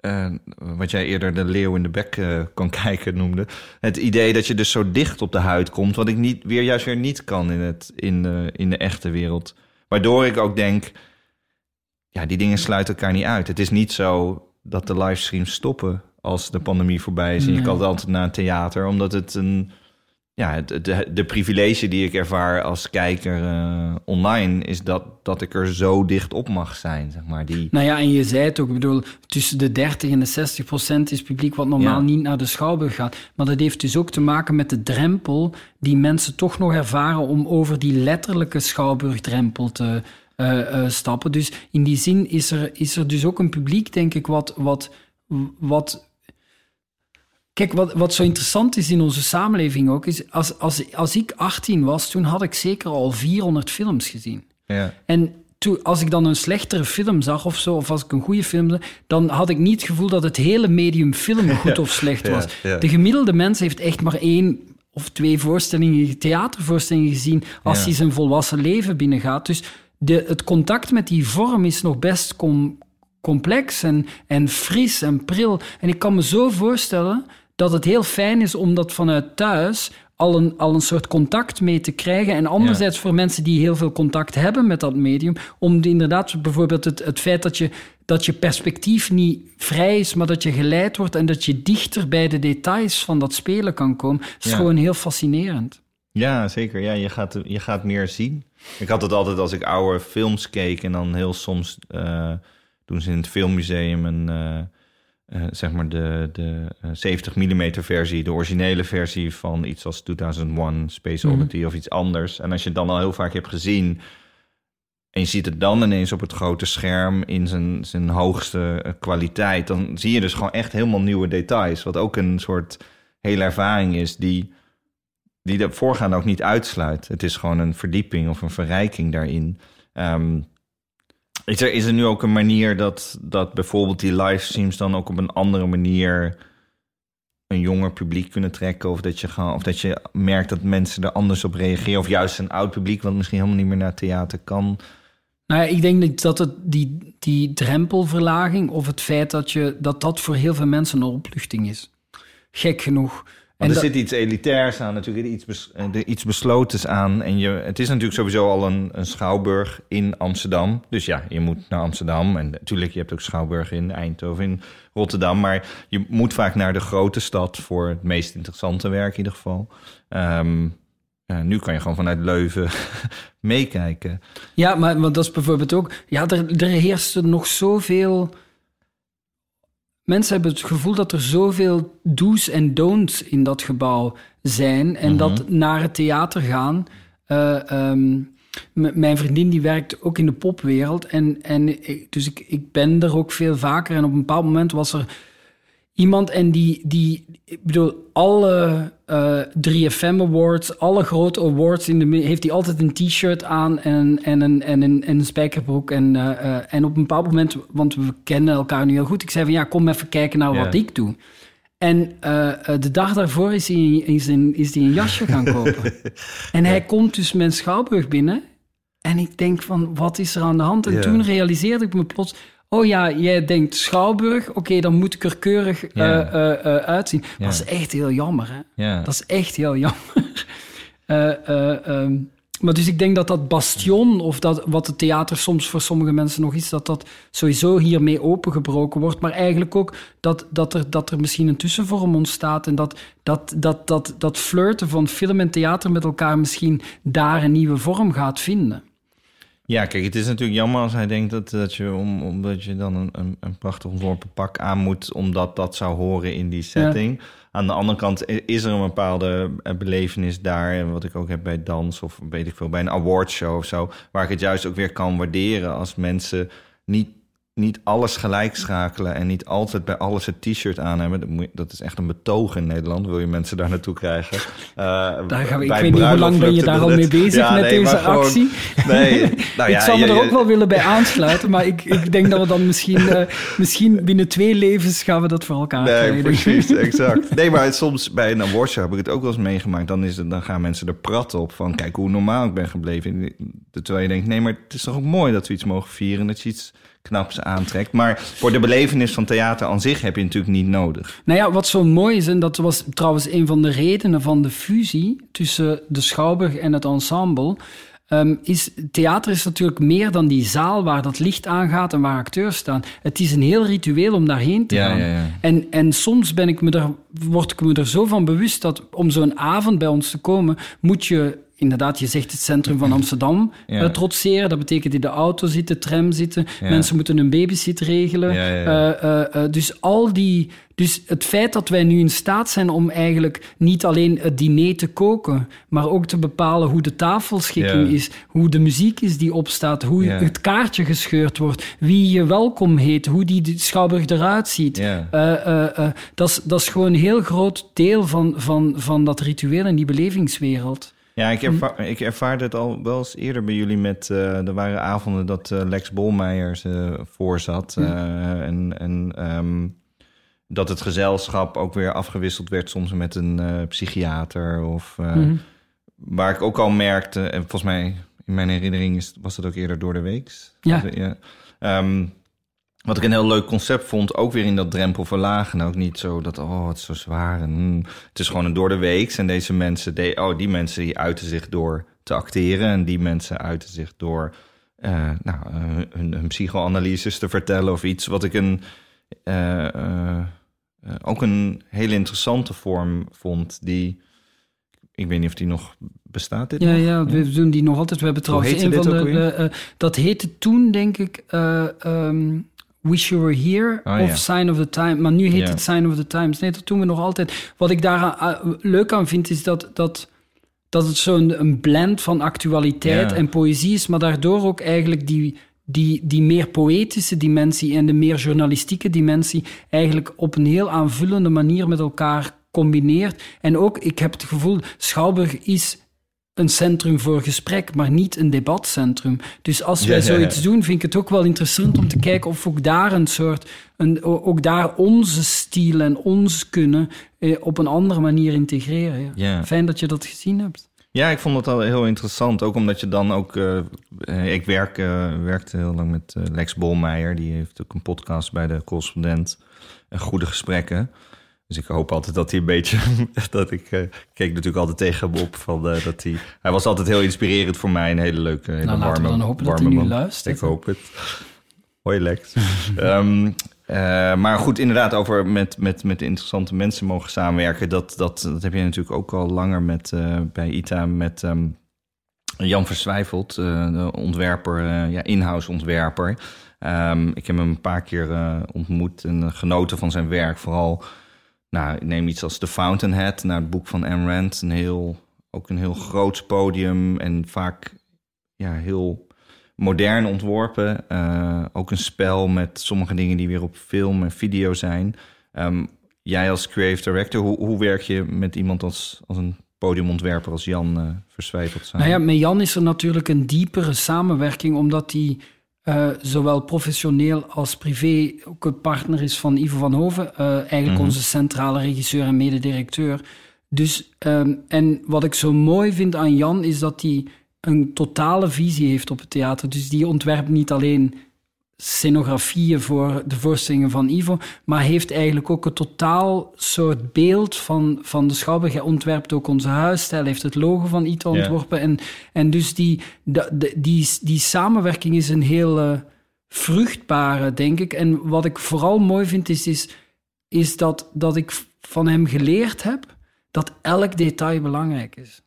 eh, wat jij eerder de leeuw in de bek eh, kan kijken noemde. Het idee dat je dus zo dicht op de huid komt, wat ik niet, weer juist weer niet kan in, het, in, de, in de echte wereld. Waardoor ik ook denk, ja, die dingen sluiten elkaar niet uit. Het is niet zo dat de livestreams stoppen als de pandemie voorbij is. En je kan altijd naar een theater, omdat het een, ja, het, de, de privilege die ik ervaar als kijker eh, online is dat, dat ik er zo dicht op mag zijn, zeg maar. Die... Nou ja, en je zei het ook, ik bedoel, tussen de 30 en de 60 procent is publiek wat normaal Ja. niet naar de schouwburg gaat. Maar dat heeft dus ook te maken met de drempel die mensen toch nog ervaren om over die letterlijke schouwburgdrempel te eh, eh, stappen. Dus in die zin is er, is er dus ook een publiek, denk ik, wat... wat, wat Kijk, wat, wat zo interessant is in onze samenleving ook, is als, als, als ik 18 was, toen had ik zeker al 400 films gezien. Ja. En toen, als ik dan een slechtere film zag of zo, of als ik een goede film zag, dan had ik niet het gevoel dat het hele medium film goed of slecht was. ja. De gemiddelde mens heeft echt maar één of twee voorstellingen, theatervoorstellingen gezien als hij zijn volwassen leven binnengaat. Dus de, het contact met die vorm is nog best com- complex en, en fris en pril. En ik kan me zo voorstellen dat het heel fijn is om dat vanuit thuis al een, al een soort contact mee te krijgen. En anderzijds voor mensen die heel veel contact hebben met dat medium, om de- inderdaad bijvoorbeeld het, het feit dat je, dat je perspectief niet vrij is, maar dat je geleid wordt en dat je dichter bij de details van dat spelen kan komen, is Ja. gewoon heel fascinerend. Ja, zeker. Ja, je, gaat, je gaat meer zien. Ik had het altijd als ik oude films keek en dan heel soms eh, doen ze in het filmmuseum een, eh, eh, zeg maar de, de eh, 70 mm versie, de originele versie van iets als 2001 Space Mhm. Oddity of iets anders. En als je het dan al heel vaak hebt gezien en je ziet het dan ineens op het grote scherm in zijn, zijn hoogste eh, kwaliteit, dan zie je dus gewoon echt helemaal nieuwe details. Wat ook een soort hele ervaring is die die de voorgaande ook niet uitsluit. Het is gewoon een verdieping of een verrijking daarin. Ehm, is, er, is er nu ook een manier dat, dat bijvoorbeeld die livestreams dan ook op een andere manier een jonger publiek kunnen trekken? Of dat je, gewoon, of dat je merkt dat mensen er anders op reageren? Of juist een oud publiek wat misschien helemaal niet meer naar theater kan? Nou ja, ik denk dat het die, die drempelverlaging of het feit dat, je, dat dat voor heel veel mensen een opluchting is. Gek genoeg. Er dat- zit iets elitairs aan, natuurlijk iets, bes, eh, iets beslotens aan. En je, het is natuurlijk sowieso al een, een schouwburg in Amsterdam. Dus ja, je moet naar Amsterdam. En natuurlijk, je hebt ook schouwburg in Eindhoven, in Rotterdam. Maar je moet vaak naar de grote stad voor het meest interessante werk in ieder geval. Ehm, nu kan je gewoon vanuit Leuven meekijken. Ja, maar want dat is bijvoorbeeld ook... Ja, er, er heerst er nog zoveel... Mensen hebben het gevoel dat er zoveel do's en don'ts in dat gebouw zijn. En dat naar het theater gaan... eh, ehm, mijn vriendin die werkt ook in de popwereld. En, en dus ik, ik ben er ook veel vaker. En op een bepaald moment was er iemand en die, die ik bedoel, alle eh 3FM Awards, alle grote awards, in de, heeft hij altijd een t-shirt aan en, en, een, en, een, en een spijkerbroek. En, eh, eh, en op een bepaald moment, want we kennen elkaar nu heel goed, ik zei van ja, kom even kijken naar wat ik doe. En de dag daarvoor is hij, is, een, is hij een jasje gaan kopen. en hij komt dus mijn schouwburg binnen. En ik denk van, wat is er aan de hand? En toen realiseerde ik me plots... Oh ja, jij denkt Schouwburg, oké, dan moet ik er keurig eh, eh, eh, uitzien. Ja. Dat is echt heel jammer, hè? Ja. Dat is echt heel jammer. Eh, eh, ehm, maar dus ik denk dat dat bastion, of dat, wat het theater soms voor sommige mensen nog is, dat dat sowieso hiermee opengebroken wordt. Maar eigenlijk ook dat, dat, er, dat er misschien een tussenvorm ontstaat en dat dat, dat, dat, dat flirten van film en theater met elkaar misschien daar een nieuwe vorm gaat vinden. Ja, kijk, het is natuurlijk jammer als hij denkt dat, dat je, om, omdat je dan een, een, een prachtig ontworpen pak aan moet, omdat dat zou horen in die setting. Aan de andere kant is er een bepaalde eh, belevenis daar, en wat ik ook heb bij dans of weet ik veel, bij een awardshow of zo, waar ik het juist ook weer kan waarderen als mensen niet, niet alles gelijk schakelen en niet altijd bij alles het t-shirt aan hebben. Dat, is echt een betoog in Nederland, wil je mensen daar naartoe krijgen. Eh, Daar gaan we, ik weet niet hoe lang ben je daar al mee bezig Ja, met nee, deze gewoon- actie. Nee, nou ja, ik zou me je- er ook wel willen bij aansluiten, maar ik, ik denk dat we dan misschien, eh, misschien binnen twee levens gaan we dat voor elkaar Nee, krijgen. precies, exact. Nee, maar soms bij een awardshow heb ik het ook wel eens meegemaakt. Dan, is het, dan gaan mensen er prat op van, kijk hoe normaal ik ben gebleven. Terwijl je denkt, nee, maar het is toch ook mooi dat we iets mogen vieren. Dat je iets knaps aantrekt. Maar voor de belevenis van theater aan zich heb je natuurlijk niet nodig. Nou ja, wat zo mooi is, en dat was trouwens een van de redenen van de fusie tussen de Schouwburg en het ensemble. ehm, is theater is natuurlijk meer dan die zaal waar dat licht aangaat en waar acteurs staan. Het is een heel ritueel om daarheen te Ja, gaan. ja, ja. En, en soms ben ik me er, word ik me er zo van bewust dat om zo'n avond bij ons te komen, moet je inderdaad, je zegt het centrum van Amsterdam Ja. eh, trotseren. Dat betekent in de auto zitten, tram zitten. Ja. Mensen moeten een babysit regelen. Ja. Eh, eh, dus al die... Dus het feit dat wij nu in staat zijn om eigenlijk niet alleen het diner te koken, maar ook te bepalen hoe de tafelschikking is, hoe de muziek is die opstaat, hoe het kaartje gescheurd wordt, wie je welkom heet, hoe die schouwburg eruit ziet. Is, dat is gewoon een heel groot deel van, van, van dat ritueel en die belevingswereld. Ja, ik, ervaar, ik ervaarde het al wel eens eerder bij jullie met... eh, er waren avonden dat eh, Lex Bolmeijer ze voorzat. eh, en en ehm, dat het gezelschap ook weer afgewisseld werd soms met een psychiater. Of, Mhm. Waar ik ook al merkte, en volgens mij in mijn herinnering is, was dat ook eerder door de week. Ja. Ehm, wat ik een heel leuk concept vond, ook weer in dat drempel verlagen. Nou, ook niet zo dat, oh, het is zo zwaar. En, hmm. Het is gewoon een door de week. En deze mensen, de, oh, die mensen die uiten zich door te acteren. En die mensen uiten zich door eh, nou, eh, hun, hun psychoanalyses te vertellen of iets. Wat ik een, eh, ook een hele interessante vorm vond. Die, ik weet niet of die nog bestaat. Dit Ja, nog? ja, we doen die nog altijd. We hebben trouwens een van de. dat heette toen, denk ik, eh, ehm, Wish You Were Here Oh, of ja. Sign of the Time. Maar nu heet Ja. het Sign of the Times. Nee, dat doen we nog altijd. Wat ik daar aan- leuk aan vind, is dat, dat, dat het zo'n een blend van actualiteit Ja. en poëzie is, maar daardoor ook eigenlijk die. Die, die meer poëtische dimensie en de meer journalistieke dimensie eigenlijk op een heel aanvullende manier met elkaar combineert. En ook, ik heb het gevoel, Schouwburg is een centrum voor gesprek, maar niet een debatcentrum. Dus als wij Ja, ja, ja. zoiets doen, vind ik het ook wel interessant om te kijken of ook daar een soort, een, ook daar onze stijl en ons kunnen eh, op een andere manier integreren. Ja. Fijn dat je dat gezien hebt. Ja, ik vond het al heel interessant. Ook omdat je dan ook... eh, eh, ik werk, eh, werkte heel lang met Lex Bolmeijer. Die heeft ook een podcast bij de correspondent. en Goede Gesprekken. Dus ik hoop altijd dat hij een beetje... dat ik eh, keek natuurlijk altijd tegen hem op. Van, eh, dat hij, hij was altijd heel inspirerend voor mij. Een hele leuke, hele Nou, warme dan hopen dat warme hij nu man. luistert. Ik hoop het. Hoi Lex. Ehm, eh, maar goed, inderdaad, over met, met, met interessante mensen mogen samenwerken. Dat, dat, dat heb je natuurlijk ook al langer met, bij ITA met ehm, Jan Verswijfeld, de ontwerper, ja, in-house ontwerper. Ehm, ik heb hem een paar keer ontmoet en genoten van zijn werk. Vooral, nou, neem iets als The Fountainhead, naar het boek van Ayn Rand. Een heel, ook een heel groot podium en vaak ja, heel modern ontworpen. Eh, ook een spel met sommige dingen die weer op film en video zijn. Ehm, jij als creative director, hoe, hoe werk je met iemand als, als een podiumontwerper als Jan Verswijfeld samen? Nou ja, met Jan is er natuurlijk een diepere samenwerking, omdat hij eh, zowel professioneel als privé ook een partner is van Ivo van Hoven, eh, eigenlijk Mhm. onze centrale regisseur en mededirecteur. Dus, ehm, en wat ik zo mooi vind aan Jan is dat hij een totale visie heeft op het theater. Dus die ontwerpt niet alleen scenografieën voor de voorstellingen van Ivo, maar heeft eigenlijk ook een totaal soort beeld van, van de Schouwburg. Hij ontwerpt ook onze huisstijl, heeft het logo van Ja. ontworpen. En, en dus die, de- die, die samenwerking is een heel eh, vruchtbare, denk ik. En wat ik vooral mooi vind, is, is, is dat, dat ik van hem geleerd heb dat elk detail belangrijk is.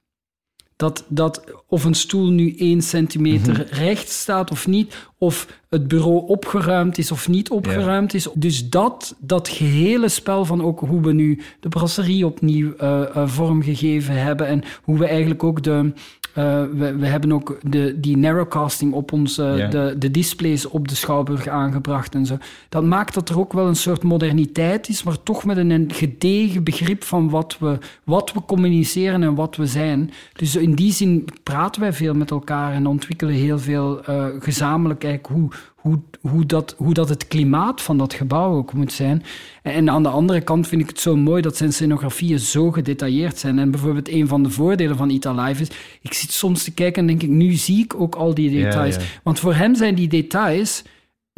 Dat, dat of een stoel nu één centimeter recht staat of niet, of het bureau opgeruimd is of niet opgeruimd is. Dus dat, dat gehele spel van ook hoe we nu de brasserie opnieuw eh, eh, vormgegeven hebben en hoe we eigenlijk ook de... eh, we, we hebben ook de, die narrowcasting op onze, Ja. de, de displays op de Schouwburg aangebracht en zo. Dat maakt dat er ook wel een soort moderniteit is, maar toch met een, een gedegen begrip van wat we, wat we communiceren en wat we zijn. Dus in die zin praten wij veel met elkaar en ontwikkelen heel veel eh, gezamenlijk eigenlijk hoe, hoe, hoe, dat, hoe dat het klimaat van dat gebouw ook moet zijn. En aan de andere kant vind ik het zo mooi dat zijn scenografieën zo gedetailleerd zijn. En bijvoorbeeld een van de voordelen van Ita Live is, ik zit soms te kijken en denk ik, nu zie ik ook al die Ja, details. ja. Want voor hem zijn die details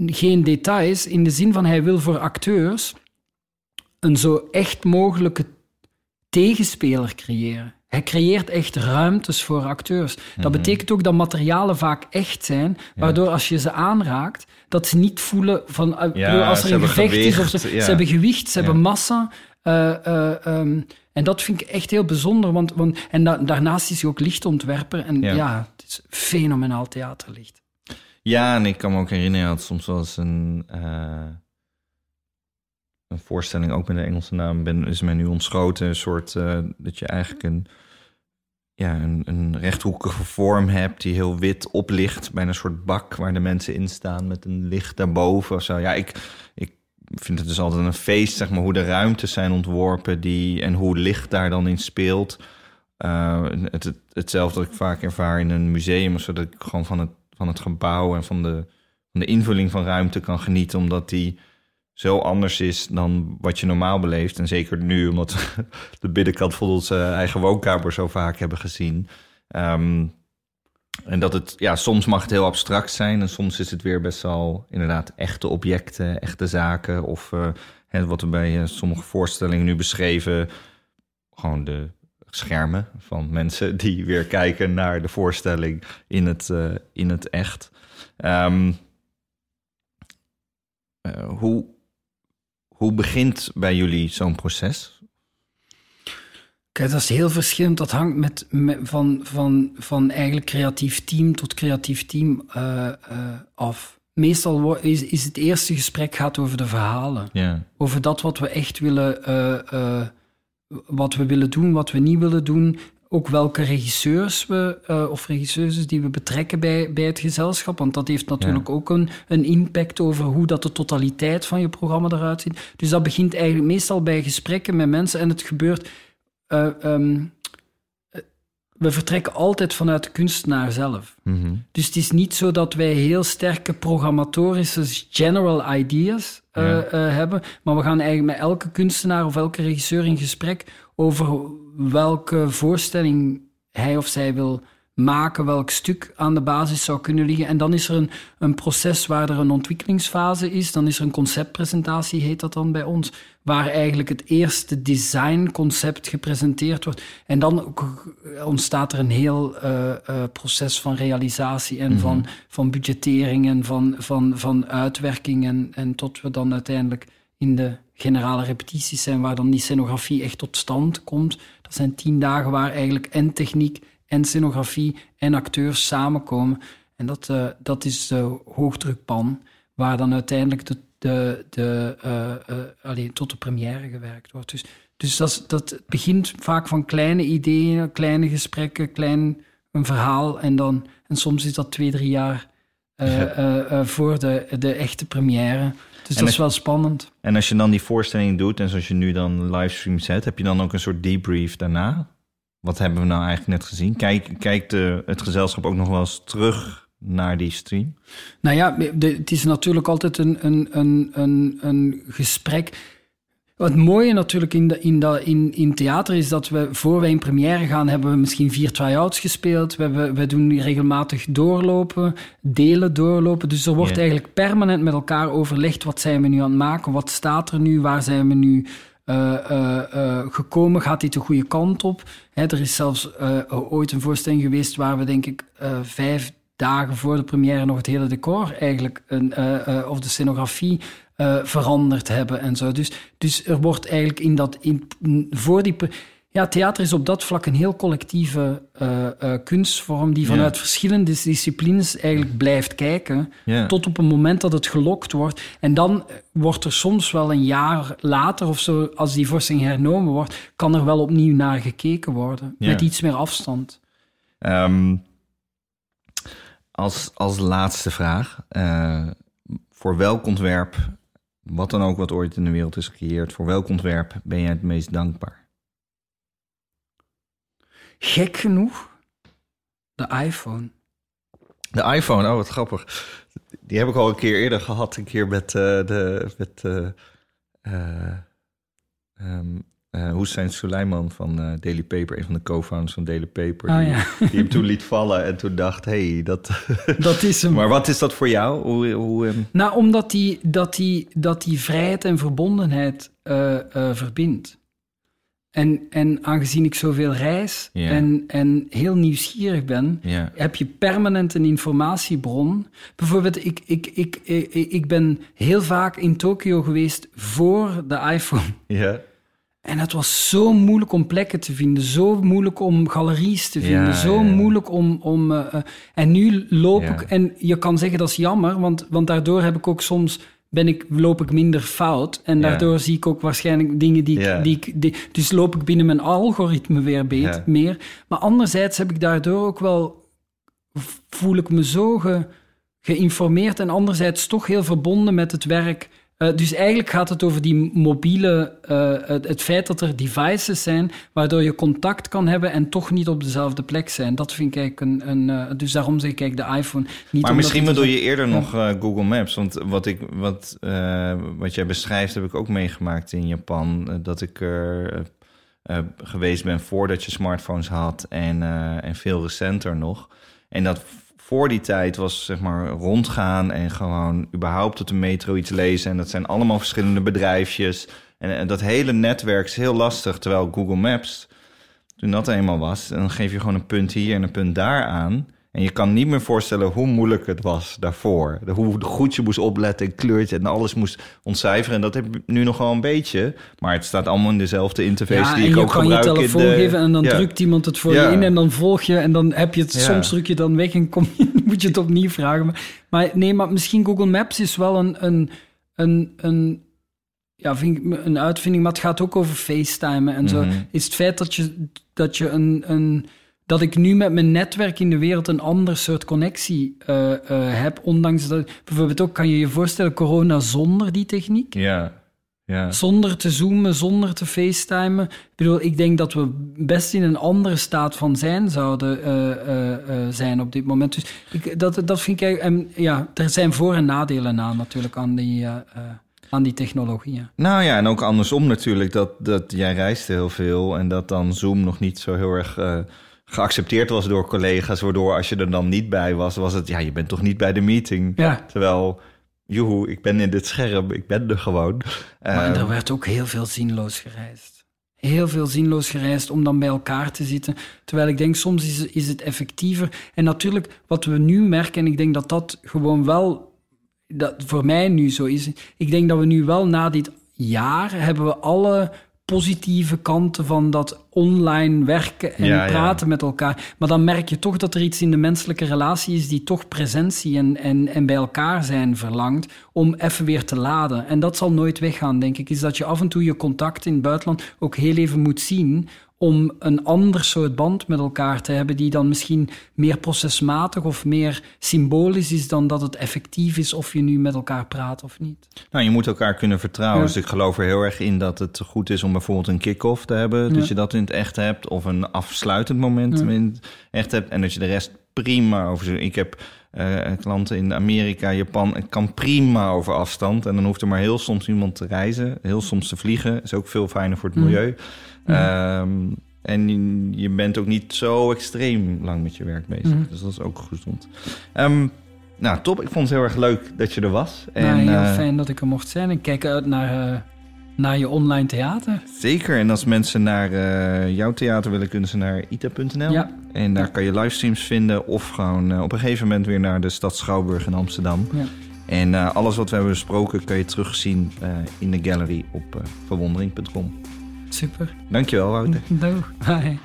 geen details in de zin van hij wil voor acteurs een zo echt mogelijke tegenspeler creëren. Hij creëert echt ruimtes voor acteurs. Dat betekent ook dat materialen vaak echt zijn, waardoor als je ze aanraakt, dat ze niet voelen van eh, Ja, bedoel, als er een gevecht is of ze, ja. ze hebben gewicht, ze hebben massa. eh, eh, ehm, en dat vind ik echt heel bijzonder. Want, want, en da- daarnaast is hij ook lichtontwerper. En Ja. het is fenomenaal theaterlicht. Ja, en ik kan me ook herinneren, had soms wel eens een, een voorstelling, ook met de Engelse naam, ben, is mij nu ontschoten, een soort, dat je eigenlijk een, ja, een, een rechthoekige vorm hebt die heel wit oplicht, bij een soort bak waar de mensen in staan met een licht daarboven of zo. Ja, ik, ik vind het dus altijd een feest, zeg maar, hoe de ruimtes zijn ontworpen die, en hoe licht daar dan in speelt. Eh, het, het, hetzelfde dat ik vaak ervaar in een museum, zodat ik gewoon van het, van het gebouw en van de, van de invulling van ruimte kan genieten, omdat die zo anders is dan wat je normaal beleeft. En zeker nu, omdat we de binnenkant van onze eigen woonkamer zo vaak hebben gezien. Ehm, en dat het, ja, soms mag het heel abstract zijn en soms is het weer best wel inderdaad echte objecten, echte zaken. Of eh, hè, wat we bij eh, sommige voorstellingen nu beschreven, gewoon de schermen van mensen die weer kijken naar de voorstelling in het, eh, in het echt. Ehm, eh, hoe, hoe begint bij jullie zo'n proces? Kijk, dat is heel verschillend. Dat hangt met, met- van, van, van eigenlijk creatief team tot creatief team eh, eh, af. Meestal is, is het eerste gesprek gaat over de verhalen. Over dat wat we echt willen, eh, wat we willen doen, wat we niet willen doen. Ook welke regisseurs we, eh, of regisseuses die we betrekken bij, bij het gezelschap. Want dat heeft natuurlijk ook een, een impact over hoe dat de totaliteit van je programma eruit ziet. Dus dat begint eigenlijk meestal bij gesprekken met mensen. En het gebeurt... eh, ehm, eh, we vertrekken altijd vanuit de kunstenaar zelf. Mhm. Dus het is niet zo dat wij heel sterke programmatorische general ideas eh, Ja. eh, hebben, maar we gaan eigenlijk met elke kunstenaar of elke regisseur in gesprek over welke voorstelling hij of zij wil maken, welk stuk aan de basis zou kunnen liggen. En dan is er een, een proces waar er een ontwikkelingsfase is. Dan is er een conceptpresentatie, heet dat dan bij ons, waar eigenlijk het eerste designconcept gepresenteerd wordt. En dan ook ontstaat er een heel eh, eh, proces van realisatie en van, van budgettering en van, van, van uitwerking. En, en tot we dan uiteindelijk in de generale repetities zijn, waar dan die scenografie echt tot stand komt. Dat zijn tien dagen waar eigenlijk en techniek en scenografie en acteurs samenkomen. En dat, eh, dat is de hoogdrukpan, waar dan uiteindelijk de, de, de, allee, tot de première gewerkt wordt. Dus, dus dat, dat begint vaak van kleine ideeën, kleine gesprekken, klein een verhaal. En, dan, en soms is dat twee, drie jaar voor de, de echte première. Dus dat is wel spannend. En als je dan die voorstelling doet en zoals je nu dan livestream zet, heb je dan ook een soort debrief daarna? Wat hebben we nou eigenlijk net gezien? Kijk, kijkt het gezelschap ook nog wel eens terug naar die stream? Nou ja, de- het is natuurlijk altijd een, een, een, een, een gesprek. Wat mooie natuurlijk in, de, in, dat in, in theater is dat we, voor wij in première gaan, hebben we misschien vier try-outs gespeeld. We, hebben, we doen regelmatig doorlopen, delen doorlopen. Dus er wordt eigenlijk permanent met elkaar overlegd. Wat zijn we nu aan het maken? Wat staat er nu? Waar zijn we nu eh, eh, eh, gekomen? Gaat dit de goede kant op? Hè, er is zelfs ooit een voorstelling geweest waar we denk ik vijf dagen voor de première nog het hele decor eigenlijk, een, of de scenografie veranderd hebben en zo. Dus, dus er wordt eigenlijk in dat, in, voor die... Ja, theater is op dat vlak een heel collectieve eh, eh, kunstvorm die vanuit verschillende disciplines eigenlijk blijft kijken Ja. tot op een moment dat het gelokt wordt. En dan wordt er soms wel een jaar later of zo, als die voorstelling hernomen wordt, kan er wel opnieuw naar gekeken worden. Ja. Met iets meer afstand. Ehm, als, als laatste vraag. eh, voor welk ontwerp, wat dan ook wat ooit in de wereld is gecreëerd, voor welk ontwerp ben jij het meest dankbaar? Gek genoeg, de iPhone. De iPhone, oh wat grappig. Die heb ik al een keer eerder gehad. Een keer met, eh, de, met eh, ehm, eh, Hussein Suleiman van eh, Daily Paper. Een van de co-founders van Daily Paper. Oh, die, ja. die hem toen liet vallen en toen dacht, hé, hey, dat... Dat is hem. maar wat is dat voor jou? Hoe, hoe, ehm, Nou, omdat die, dat, die, dat die vrijheid en verbondenheid eh, verbindt. En, en aangezien ik zoveel reis en, en heel nieuwsgierig ben, heb je permanent een informatiebron. Bijvoorbeeld, ik, ik, ik, ik, ik ben heel vaak in Tokio geweest voor de iPhone. Ja. En het was zo moeilijk om plekken te vinden, zo moeilijk om galeries te vinden, Ja, zo ja. moeilijk om. om eh, eh, en nu loop ik, en je kan zeggen dat is jammer, want, want daardoor heb ik ook soms. Ben ik, loop ik minder fout en daardoor zie ik ook waarschijnlijk dingen die ik. Die ik die, dus loop ik binnen mijn algoritme weer beet, meer. Maar anderzijds heb ik daardoor ook wel. voel ik me zo ge, geïnformeerd en anderzijds toch heel verbonden met het werk. Eh, dus eigenlijk gaat het over die mobiele, eh, het, het feit dat er devices zijn waardoor je contact kan hebben en toch niet op dezelfde plek zijn. Dat vind ik eigenlijk een, een eh, dus daarom zeg ik eigenlijk de iPhone niet. Maar misschien bedoel je eerder nog Google Maps. Want wat, ik, wat, wat jij beschrijft heb ik ook meegemaakt in Japan. dat ik er geweest ben voordat je smartphones had en, en veel recenter nog. En dat voor die tijd was zeg maar rondgaan en gewoon überhaupt op de metro iets lezen. En dat zijn allemaal verschillende bedrijfjes. En, en dat hele netwerk is heel lastig. Terwijl Google Maps, toen dat eenmaal was, dan geef je gewoon een punt hier en een punt daar aan. En je kan niet meer voorstellen hoe moeilijk het was daarvoor. De- Hoe goed je moest opletten, en kleurtje en alles moest ontcijferen. En dat heb ik nu nog wel een beetje. Maar het staat allemaal in dezelfde interface Ja, die en ik je ook kan je gebruik telefoon in de... geven en dan Ja. drukt iemand het voor Ja. je in en dan volg je en dan heb je het, Ja. soms druk je dan weg en kom je, moet je het opnieuw vragen. Maar, maar nee, maar misschien Google Maps is wel een, een, een, een, ja, vind ik een uitvinding, maar het gaat ook over FaceTime en zo. Mhm. Is het feit dat je, dat je een, een, dat ik nu met mijn netwerk in de wereld een ander soort connectie eh, eh, heb, ondanks dat, bijvoorbeeld ook, kan je je voorstellen, corona zonder die techniek? Ja, ja. Zonder te zoomen, zonder te facetimen. Ik bedoel, ik denk dat we best in een andere staat van zijn zouden eh, zijn op dit moment. Dus ik, dat, dat vind ik. En ja, er zijn voor- en nadelen aan natuurlijk aan die, aan die technologieën. Nou ja, en ook andersom natuurlijk. Dat, dat jij reisde heel veel en dat dan Zoom nog niet zo heel erg geaccepteerd was door collega's. Waardoor als je er dan niet bij was, was het... Ja, je bent toch niet bij de meeting? Ja. Terwijl, joehoe, ik ben in dit scherm, ik ben er gewoon. Maar Eh, er werd ook heel veel zinloos gereisd. Heel veel zinloos gereisd om dan bij elkaar te zitten. Terwijl ik denk, soms is, is het effectiever. En natuurlijk, wat we nu merken, en ik denk dat dat gewoon wel, dat voor mij nu zo is. Ik denk dat we nu wel na dit jaar hebben we alle positieve kanten van dat online werken en Ja, ja. praten met elkaar. Maar dan merk je toch dat er iets in de menselijke relatie is die toch presentie en, en, en bij elkaar zijn verlangt om even weer te laden. En dat zal nooit weggaan, denk ik. Is dat je af en toe je contact in het buitenland ook heel even moet zien om een ander soort band met elkaar te hebben die dan misschien meer procesmatig of meer symbolisch is dan dat het effectief is of je nu met elkaar praat of niet. Nou, je moet elkaar kunnen vertrouwen. Ja. Dus ik geloof er heel erg in dat het goed is om bijvoorbeeld een kick-off te hebben. Ja. Dat je dat in het echt hebt. Of een afsluitend moment Ja. in het echt hebt. En dat je de rest prima over... Ik heb eh, klanten in Amerika, Japan. Ik kan prima over afstand. En dan hoeft er maar heel soms iemand te reizen. Heel soms te vliegen. Is ook veel fijner voor het Mm. Milieu. Ehm, en je- bent ook niet zo extreem lang met je werk bezig. Mhm. Dus dat is ook gezond. Ehm, nou, top. Ik vond het heel erg leuk dat je er was. En, En, heel eh, fijn dat ik er mocht zijn. Ik kijk uit naar, eh, naar je online theater. Zeker. En als mensen naar eh, jouw theater willen, kunnen ze naar ita.nl. Ja. En daar kan je livestreams vinden. Of gewoon op een gegeven moment weer naar de stad Schouwburg in Amsterdam. Ja. En alles wat we hebben besproken kan je terugzien in de gallery op verwondering.com. Super. Dankjewel, Wouter. Doeg. Bye.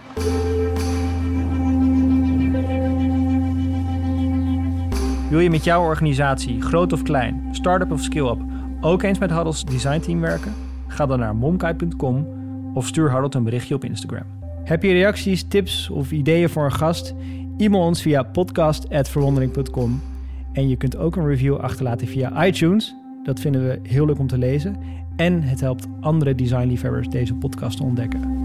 Wil je met jouw organisatie, groot of klein, start-up of skill-up, ook eens met Huddles designteam werken? Ga dan naar momkai.com of stuur Huddle een berichtje op Instagram. Heb je reacties, tips of ideeën voor een gast? E-mail ons via podcast.verwondering.com. En je kunt ook een review achterlaten via iTunes. Dat vinden we heel leuk om te lezen. En het helpt andere designliefhebbers deze podcast te ontdekken.